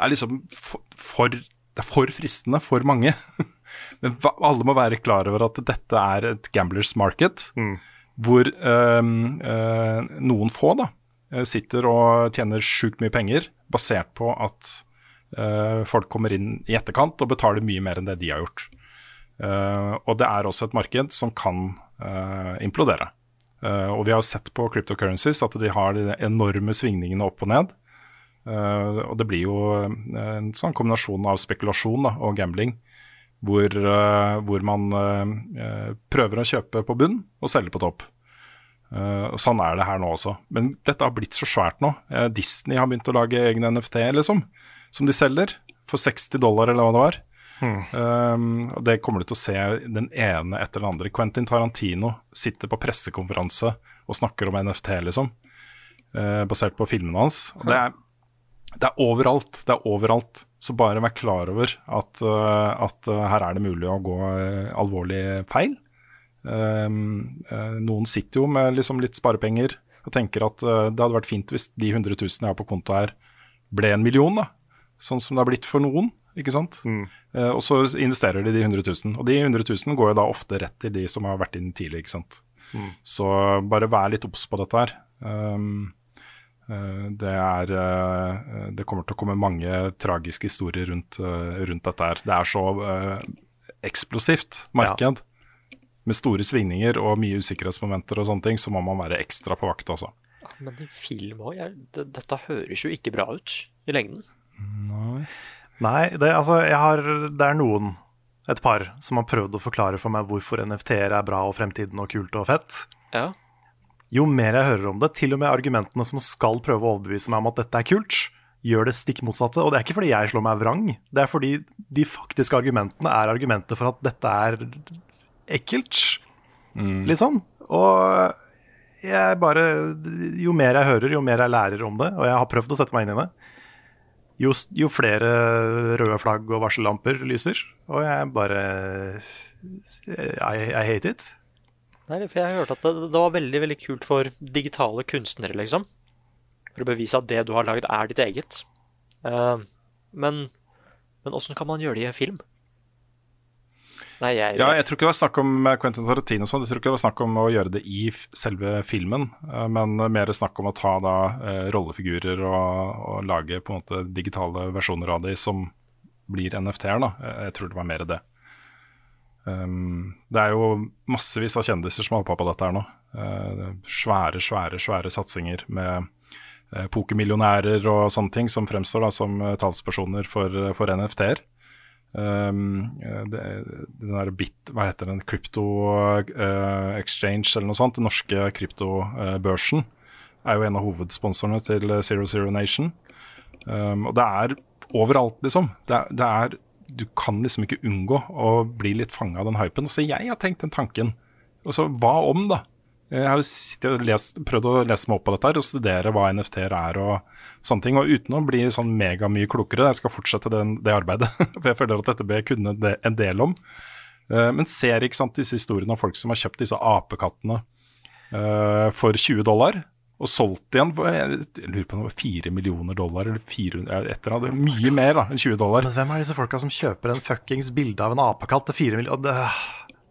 er liksom for, for det er for fristende for mange. Men alle må være klar over at dette er et gamblers market, hvor øhm, øh, noen få da, øh, sitter og tjener sjukt mye penger, basert på at øh, folk kommer inn i etterkant og betaler mye mer enn det de har gjort. Uh, og det er også et marked som kan uh, implodere. Uh, og vi har sett på cryptocurrencies at de har de enorme svingningene opp og ned. Eh, og det blir jo eh, en sånn kombinasjon av spekulasjon da, og gambling, hvor, eh, hvor man prøver å kjøpe på bunn og selge på topp. Uh, sånn er det her nå også. Men dette har blitt så svært nå. Uh, Disney har begynt å lage egne NFT, liksom, som de selger for 60 dollar, eller hva det var. Um, og Det kommer du til å se den ene etter den andre. Quentin Tarantino sitter på pressekonferanse og snakker om NFT, liksom. basert på filmene hans. Og det er, det er overalt. Det er overalt. Så bare vær klar over at, eh, at eh, her er det mulig å gå eh, alvorlig feil. Um, eh, noen sitter jo med liksom litt sparepenger og tenker at det hadde vært fint hvis de 100 000 jeg har på konto her, ble en million, da. Sånn som det har blitt for noen, ikke sant. Eh, og så investerer de de 100 000. Og de 100 000 går jo da ofte rett til de som har vært inn tidlig, ikke sant. Mm. Så bare vær litt obs på dette her. Um, det er eh, Det kommer til å komme mange tragiske historier rundt, eh, rundt dette her. Det er så eh, eksplosivt marked. Med store svingninger og mye usikkerhetsmomenter og sånne ting, så må man være ekstra på vakt også. Men i film òg Dette høres jo ikke bra ut i lengden. Nei, det, altså, jeg har, det er noen, et par, som har prøvd å forklare for meg hvorfor NFT-er er bra og fremtiden og kult og fett. Ja. Jo mer jeg hører om det, til og med argumentene som skal prøve å overbevise meg om at dette er kult, gjør det stikk motsatte. Og det er ikke fordi jeg slår meg vrang, det er fordi de faktiske argumentene er argumenter for at dette er ekkelt, liksom. Og jeg bare Jo mer jeg hører, jo mer jeg lærer om det, og jeg har prøvd å sette meg inn i det, jo, jo flere røde flagg og varsellamper lyser. Og jeg bare I, I hate it. Nei, for jeg hørte at det, det var veldig veldig kult for digitale kunstnere, liksom. For å bevise at det du har lagd, er ditt eget. Uh, men åssen kan man gjøre det i en film? Nei, jeg, Ja, jeg tror ikke det var snakk om eh, Quentin Tarantino, sånn. jeg tror ikke det var snakk om å gjøre det i selve filmen, eh, men mer snakk om å ta da rollefigurer og, og lage på en måte digitale versjoner av de som blir NFT-er. da. Jeg tror det var mer det. Um, det er jo massevis av kjendiser som har hoppa på dette her nå. Uh, svære, svære, svære satsinger med uh, pokermillionærer og sånne ting som fremstår da som uh, talspersoner for, for NFT-er. Um, eh, det, den der bit, hva heter den, Crypto eh, Exchange eller noe sånt, den norske kryptobørsen, er jo en av hovedsponsorene til Zero Zero Nation. Um, og det er overalt, liksom. Det det er, du kan liksom ikke unngå å bli litt fanga av den hypen. Så jeg har tenkt den tanken. Og så hva om, da? Jeg har jo lest, prøvd å lese meg opp på dette her og studere hva NFT-er er og sånne ting. Og uten å bli sånn megamye klokere, jeg skal fortsette den, det arbeidet. For jeg føler at dette bør jeg kunne en del om. Eh, men ser ikke sant disse historiene om folk som har kjøpt disse apekattene eh, for 20 dollar. Og solgt igjen for jeg lurer på om det var 4 millioner dollar eller 400, et eller annet. Mye mer da enn 20 dollar. Men hvem er disse folka som kjøper en fuckings bilde av en apekatt til 4 millioner?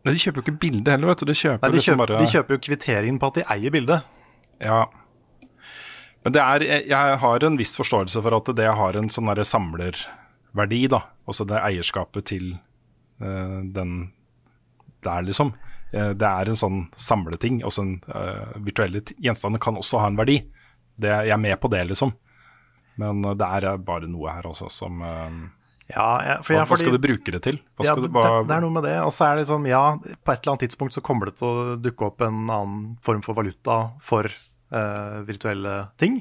Nei, De kjøper jo ikke bilde heller, vet du. De kjøper, Nei, de liksom kjøper, bare de kjøper jo kvitteringen på at de eier bildet. Ja. Men det er, jeg- har en viss forståelse for at det har en sånn samlerverdi, da. Altså det eierskapet til eh, den der, liksom. Eh, det er en sånn samleting. Også en uh, virtuelle gjenstander kan også ha en verdi. Det, jeg er med på det, liksom. Men uh, det er bare noe her også som uh, Ja, ja, for hva, jeg, hva skal du bruke det til? Ja, det, du, hva, det er noe med det. Og så er det liksom, ja, på et eller annet tidspunkt så kommer det til å dukke opp en annen form for valuta for virtuelle ting.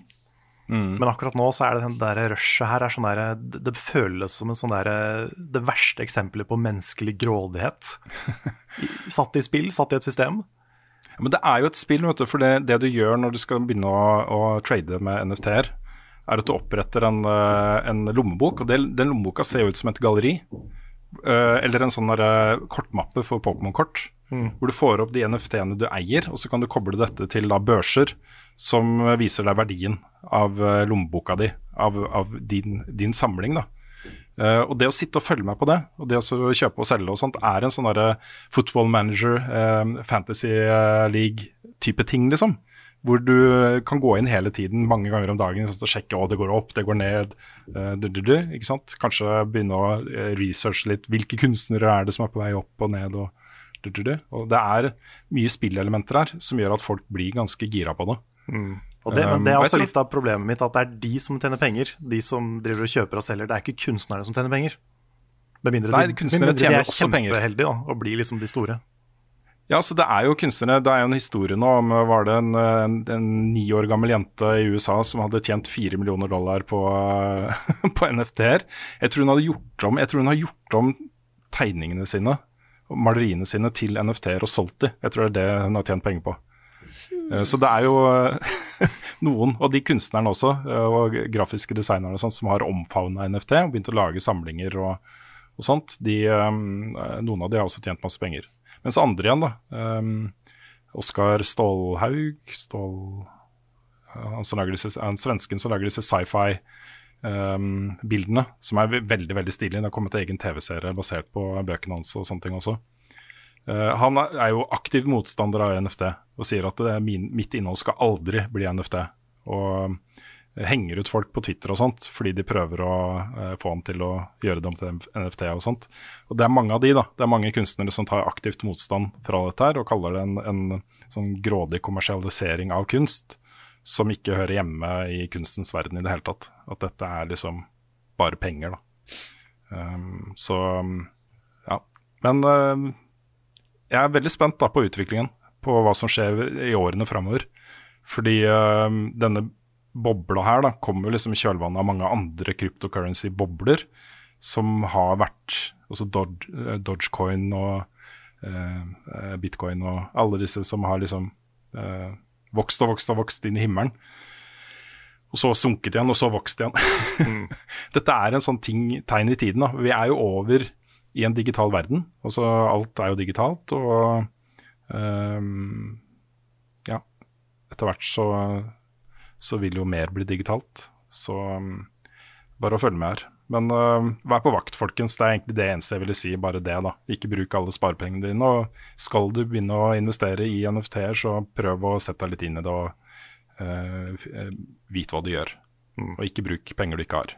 Mm. Men akkurat nå så er det den der rushet her er sånn der, det, det føles som en sånn der, det verste eksempelet på menneskelig grådighet. Satt i spill, satt i et system. Ja, Men det er jo et spill, vet du, for det, det du gjør når du skal begynne å, å trade med NFT-er, er at du oppretter en, eh, en lommebok, og det, den lommeboka ser jo ut som et galleri. Eh, eller en sånn der, eh, kortmappe for Pokémon-kort, Mm. hvor du får opp de NFT-ene du eier, og så kan du koble dette til da børser som viser deg verdien av eh, lommeboka di, av, av din, din samling. da. Uh, og det å sitte og følge med på det, og det å kjøpe og selge og sånt, er en sånn derre football manager, uh, fantasy league-type ting, liksom. Hvor du kan gå inn hele tiden, mange ganger om dagen, sånn, og sjekke å det går opp, det går ned. Uh, du, du, du, ikke sant? Kanskje begynne å researche litt. Hvilke kunstnere er det som er på vei opp og ned? og. Og det er mye spillelementer her som gjør at folk blir ganske gira på det. Og det, men Um, det er også litt av problemet mitt, at det er de som tjener penger. De som driver og kjøper og selger. Det er ikke kunstnerne som tjener penger. Med mindre Nei, de, kunstnere de tjener er også penger. kjempeheldige da, og blir liksom de store. Ja, så det er jo kunstnere. Det er jo en historie nå om var det en, en, en ni år gammel jente i USA som hadde tjent fire millioner dollar på, på NFT-er. Jeg tror hun hadde gjort om, jeg tror hun har gjort om tegningene sine maleriene sine til NFT-er og solgt de. Jeg tror det er det hun har tjent penger på. Eh, Så det er jo eh, noen, og de kunstnerne også, eh, og grafiske designerne og sånt, som har omfavna NFT og begynt å lage samlinger og, og sånt. De, noen av de har også tjent masse penger. Mens andre igjen, da. Oskar Stålhaug, Stål, han, som lager disse, han svensken som lager disse sci-fi-bildene, som er veldig veldig stilige. Det har kommet en egen TV-serie basert på bøkene hans og sånne ting også. Eh, han er, jo aktiv motstander av NFT og sier at min, mitt innhold skal aldri bli NFT. Og eh, henger ut folk på Twitter og sånt fordi de prøver å eh, få han til å gjøre det om til NFT og sånt. Og det er mange av de, da. Det er mange kunstnere som tar aktivt motstand fra dette her og kaller det en, en sånn grådig kommersialisering av kunst som ikke hører hjemme i kunstens verden i det hele tatt. At dette er liksom bare penger, da. Um, så ja. Men um, jeg er veldig spent da på utviklingen, på hva som skjer i årene framover. Fordi uh, denne bobla her da, kommer jo liksom i kjølvannet av mange andre cryptocurrency-bobler som har vært Altså Dodge, eh, Dogecoin og eh, bitcoin og alle disse som har liksom uh, vokst og vokst og vokst inn i himmelen. Og så sunket igjen, og så vokst igjen. Dette er en sånn ting, tegn i tiden. da. Vi er jo over i en digital verden. Også alt er jo digitalt, og ehm, ja, etter hvert så, så vil jo mer bli digitalt. Så um, bare å følge med her. Men uh, vær på vakt, folkens. Det er egentlig det eneste jeg ville si. Bare det, da. Ikke bruk alle sparepengene dine. Og skal du begynne å investere i NFT-er, så prøv å sette deg litt inn i det og uh, vit hva du gjør. Og ikke bruk penger du ikke har.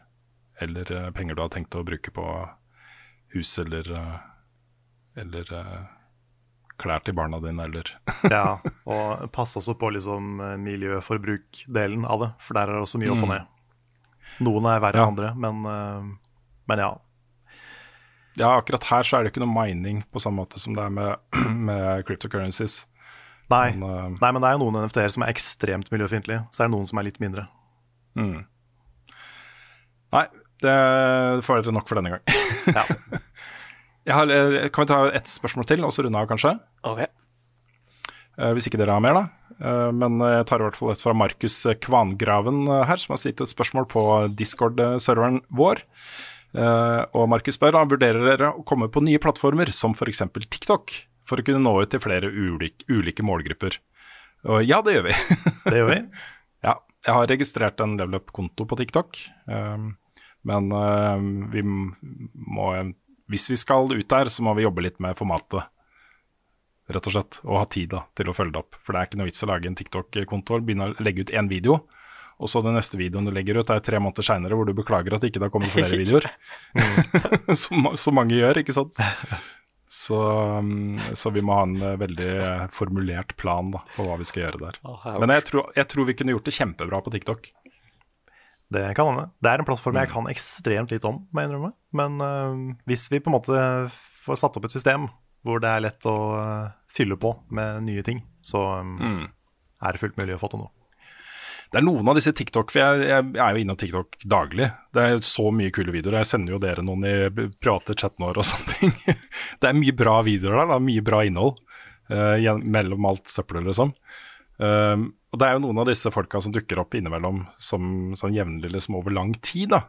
Eller uh, penger du har tenkt å bruke på hus eller, uh, eller uh, klær til barna dine, eller Ja, og pass også på liksom eh, miljøforbruk-delen av det, for der er det også mye opp og Mm. ned. Noen er verre Ja. enn andre, men, eh, men ja. Ja, akkurat her så er det ikke noe mining på samme måte som det er med, med cryptocurrencies. Nei, Men, uh, nei, men det er jo noen NFT-er som er ekstremt miljøfiendtlige, så er det noen som er litt mindre. mm. Nei, det får dere nok for denne gang. Ja. Har, eh, kan vi ta ett spørsmål til, og så runde av, kanskje? Okay. Uh, hvis ikke dere har mer, da. Uh, men jeg tar i hvert fall et fra Markus Kvangraven uh, her, som har stilt et spørsmål på Discord-serveren vår. Og Markus spør da, vurderer dere å komme på nye plattformer, som f.eks. TikTok, for å kunne nå ut til flere ulike, ulike målgrupper. Og ja, det gjør vi. Det gjør vi. Ja, jeg har registrert en level up-konto på TikTok. Um, men um, vi må Hvis vi skal ut der, så må vi jobbe litt med formatet. Rett og slett. Og ha tid da, til å følge det opp. For det er ikke noe vits å lage en TikTok-konto og begynne å legge ut én video. Og så den neste videoen du legger ut, er tre måneder seinere hvor du beklager at det ikke har kommet flere videoer. som, som mange gjør, ikke sant. Så, um, så vi må ha en eh, veldig eh, formulert plan da, for hva vi skal gjøre der. Men jeg tror, jeg tror vi kunne gjort det kjempebra på TikTok. Det kan hende. Det er en plattform Mm. jeg kan ekstremt litt om, må jeg innrømme. Men uh, hvis vi på en måte får satt opp et system hvor det er lett å øh, fylle på med nye ting, så um, Mm. er det fullt mulig å få til noe. Det er noen av disse TikTok, for jeg, jeg er jo innom TikTok daglig. Det er så mye kule videoer. Jeg sender jo dere noen i private chatten vår og sånne ting. Det er mye bra videoer der, da, mye bra innhold uh, mellom alt søppelet, liksom. Um, og det er jo noen av disse folka som dukker opp innimellom som sånn jevnlig liksom over lang tid, da.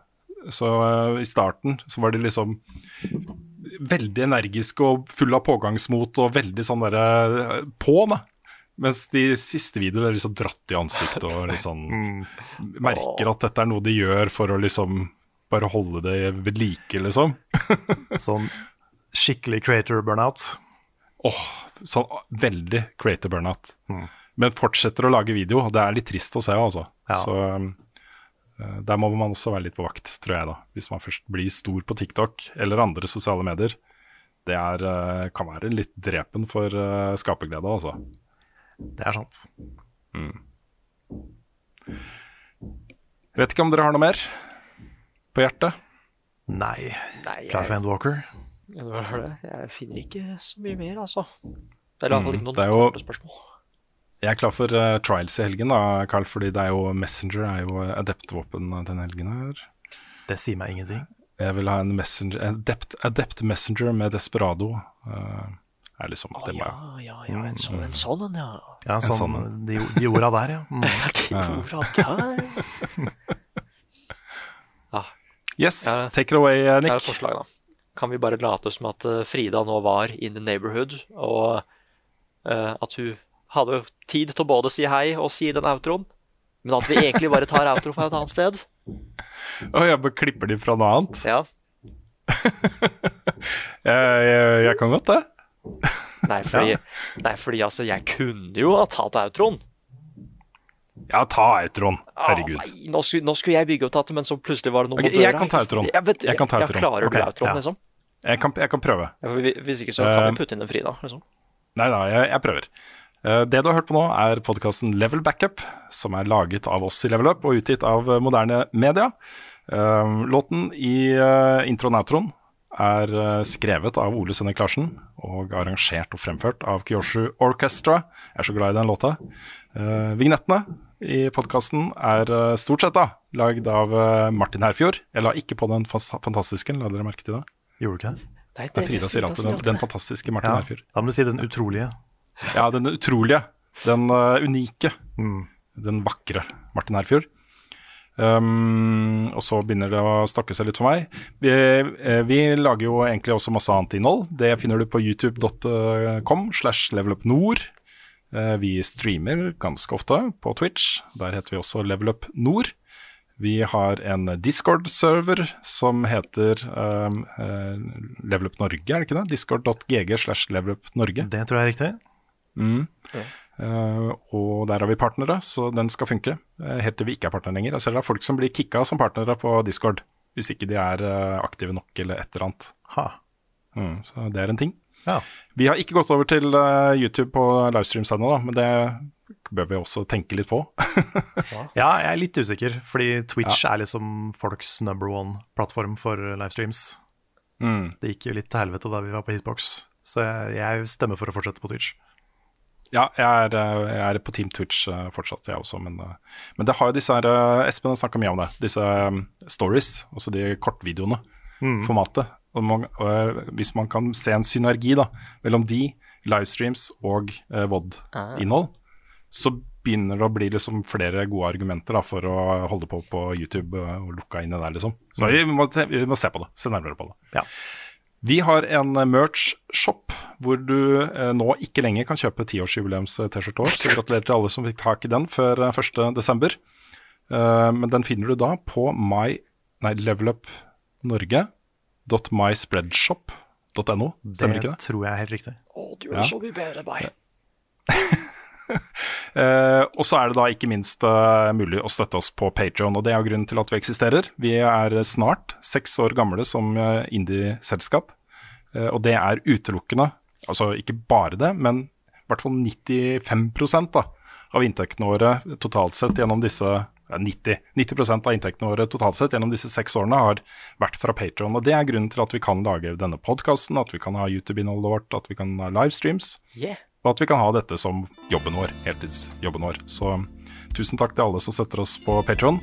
Så uh, i starten så var de liksom veldig energiske og fulle av pågangsmot og veldig sånn derre eh, på, da. Mens de siste videoene er liksom dratt i ansiktet og liksom merker at dette er noe de gjør for å liksom bare holde det ved like, liksom. Sånn skikkelig creator burnout. Åh, sånn veldig creator burnout. Men fortsetter å lage video, det er litt trist å se, altså. Ja. Så eh, der må man også være litt på vakt, tror jeg, da. Hvis man først blir stor på TikTok eller andre sosiale medier. Det er, uh, kan være litt drepen for uh, skaperglede, altså. Det er sant. Mm. vet ikke om dere har noe mer på hjertet? Nei. Nei, jeg, det var det. jeg finner ikke så mye mer, altså. er i hvert fall ikke Mm, noen det er jo- spørsmål. Jeg er klar for uh, trials i helgen, da, Carl, fordi det er jo Messenger er jo adept-våpen denne helgen her. Det sier meg ingenting. Jeg vil ha en messenger, adept, adept messenger med Desperado. Uh, er liksom, oh, det ja, ja, ja, en sånn en, sånn en, ja. Ja, En sånn, sånn, de, de orda der, ja. Mm. De orda der. Yes, Ja. take it away, Nick. Jeg er et forslag, da. Kan vi bare late som at eh, Frida nå var in the neighborhood, og uh, at hun hadde tid til å både si hei og si den outroen, men at vi egentlig bare tar outro fra et annet sted? Å, jeg bare klipper de fra noe annet. Ja. Jeg, jeg, jeg kan godt det. Nei, fordi, nei, fordi altså, jeg kunne jo ha tatt outroen. Ja, ta outroen. Herregud. Ah, nei, nå, skulle, nå skulle jeg bygge opp tatt det, men så plutselig var det noe okay, mot døra. jeg kan ta outroen. Jeg, vet, Jeg kan ta outroen. klarer du Ok, outroen, ja. liksom? Jeg kan, jeg kan prøve. Hvis ikke så kan Eh, vi putte inn en Frida. liksom. Nei da, jeg prøver. Eh, Det du har hørt på nå, er podkasten Level Backup, som er laget av oss i Level Up og utgitt av moderne media. Eh, Låten i eh, introen og outroen er skrevet av Ole Sønne Klarsen og arrangert og fremført av Kyoshu Orchestra. Jeg er så glad i den låta. Eh, vignettene i podkasten er stort sett da lagd av Martin Herfjord. Jeg la ikke på den fantastiske, la dere merke til det? Gjorde du ikke det? Nei, Det er Frida sier alltid den, den fantastiske Martin Ja, Herfjord. da må du si den utrolige. Ja, den utrolige, den uh, unike, Mm. den vakre Martin Herfjord. Um, og så begynner det å stakke seg litt for meg. Vi, eh, vi lager jo egentlig også masse annet innhold. Det finner du på youtube.com slash levelupnord. Uh, vi streamer ganske ofte på Twitch. Der heter vi også levelupnord. Vi har en Discord-server som heter um, uh, Levelup Norge, er det ikke det? Discord.gg slash Levelup Norge. Det tror jeg er riktig. Mm. Eh, og der har vi partnere, så den skal funke. eh, helt til vi ikke er partnere lenger. Jeg ser det er folk som blir kicka som partnere på Discord, hvis ikke de er eh, aktive nok eller et eller annet. Ha. Mm, så det er en ting. Ja. Vi har ikke gått over til YouTube på livestreams ennå, men det bør vi også tenke litt på. Ja, jeg er litt usikker, fordi Twitch er liksom folks number one-plattform for livestreams. Mm. Det gikk jo litt til helvete da vi var på Hitbox, så jeg, jeg stemmer for å fortsette på Twitch. Ja, jeg er, eh, jeg er på Team Twitch eh, fortsatt, jeg også. Men, eh, men det har jo disse her Espen har snakka mye om det. Disse stories, altså de kortvideoene. Formatet. Og man, hvis man kan se en synergi da, mellom de, livestreams og eh, VOD-innhold, så begynner det å bli liksom flere gode argumenter da, for å holde på på YouTube og lukka inne der, liksom. Så vi må, vi må se på det. Se nærmere på det. Ja. Vi har en merch-shop hvor du eh, nå ikke lenger kan kjøpe tiårsjubileums-T-skjorte. Så gratulerer til alle som fikk tak i den før eh, 1.12. Uh, men den finner du da på my, nei, levelupnorge.myspreadshop.no. Stemmer ikke det? tror jeg er helt riktig. Å, du er Ja. så mye bedre enn meg. Eh, og så er det da ikke minst uh, mulig å støtte oss på Patreon, og det er grunnen til at vi eksisterer. Vi er snart seks år gamle som uh, indie-selskap, uh, og det er utelukkende, altså ikke bare det, men i hvert fall 95 da, av inntektene våre totalt sett gjennom disse ja, 90, 90 av inntektene våre totalt sett gjennom disse seks årene har vært fra Patreon, og det er grunnen til at vi kan lage denne podkasten, at vi kan ha YouTube-innholdet vårt, at vi kan ha livestreams Yeah. Og at vi kan ha dette som jobben vår, heltidsjobben vår. Så tusen takk til alle som støtter oss på Patron.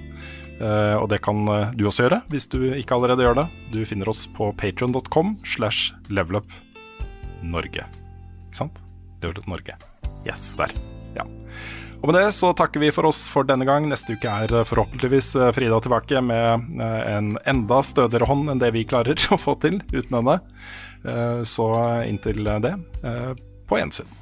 Eh, og det kan eh, du også gjøre, hvis du ikke allerede gjør det. Du finner oss på patron.com slash levelupnorge. Ikke sant? Levelup Norge. Yes. Der. Ja. Og med det så takker vi for oss for denne gang. Neste uke er eh, forhåpentligvis Frida tilbake med en enda stødigere hånd enn det vi klarer å få til uten henne. Så inntil det, på gjensyn.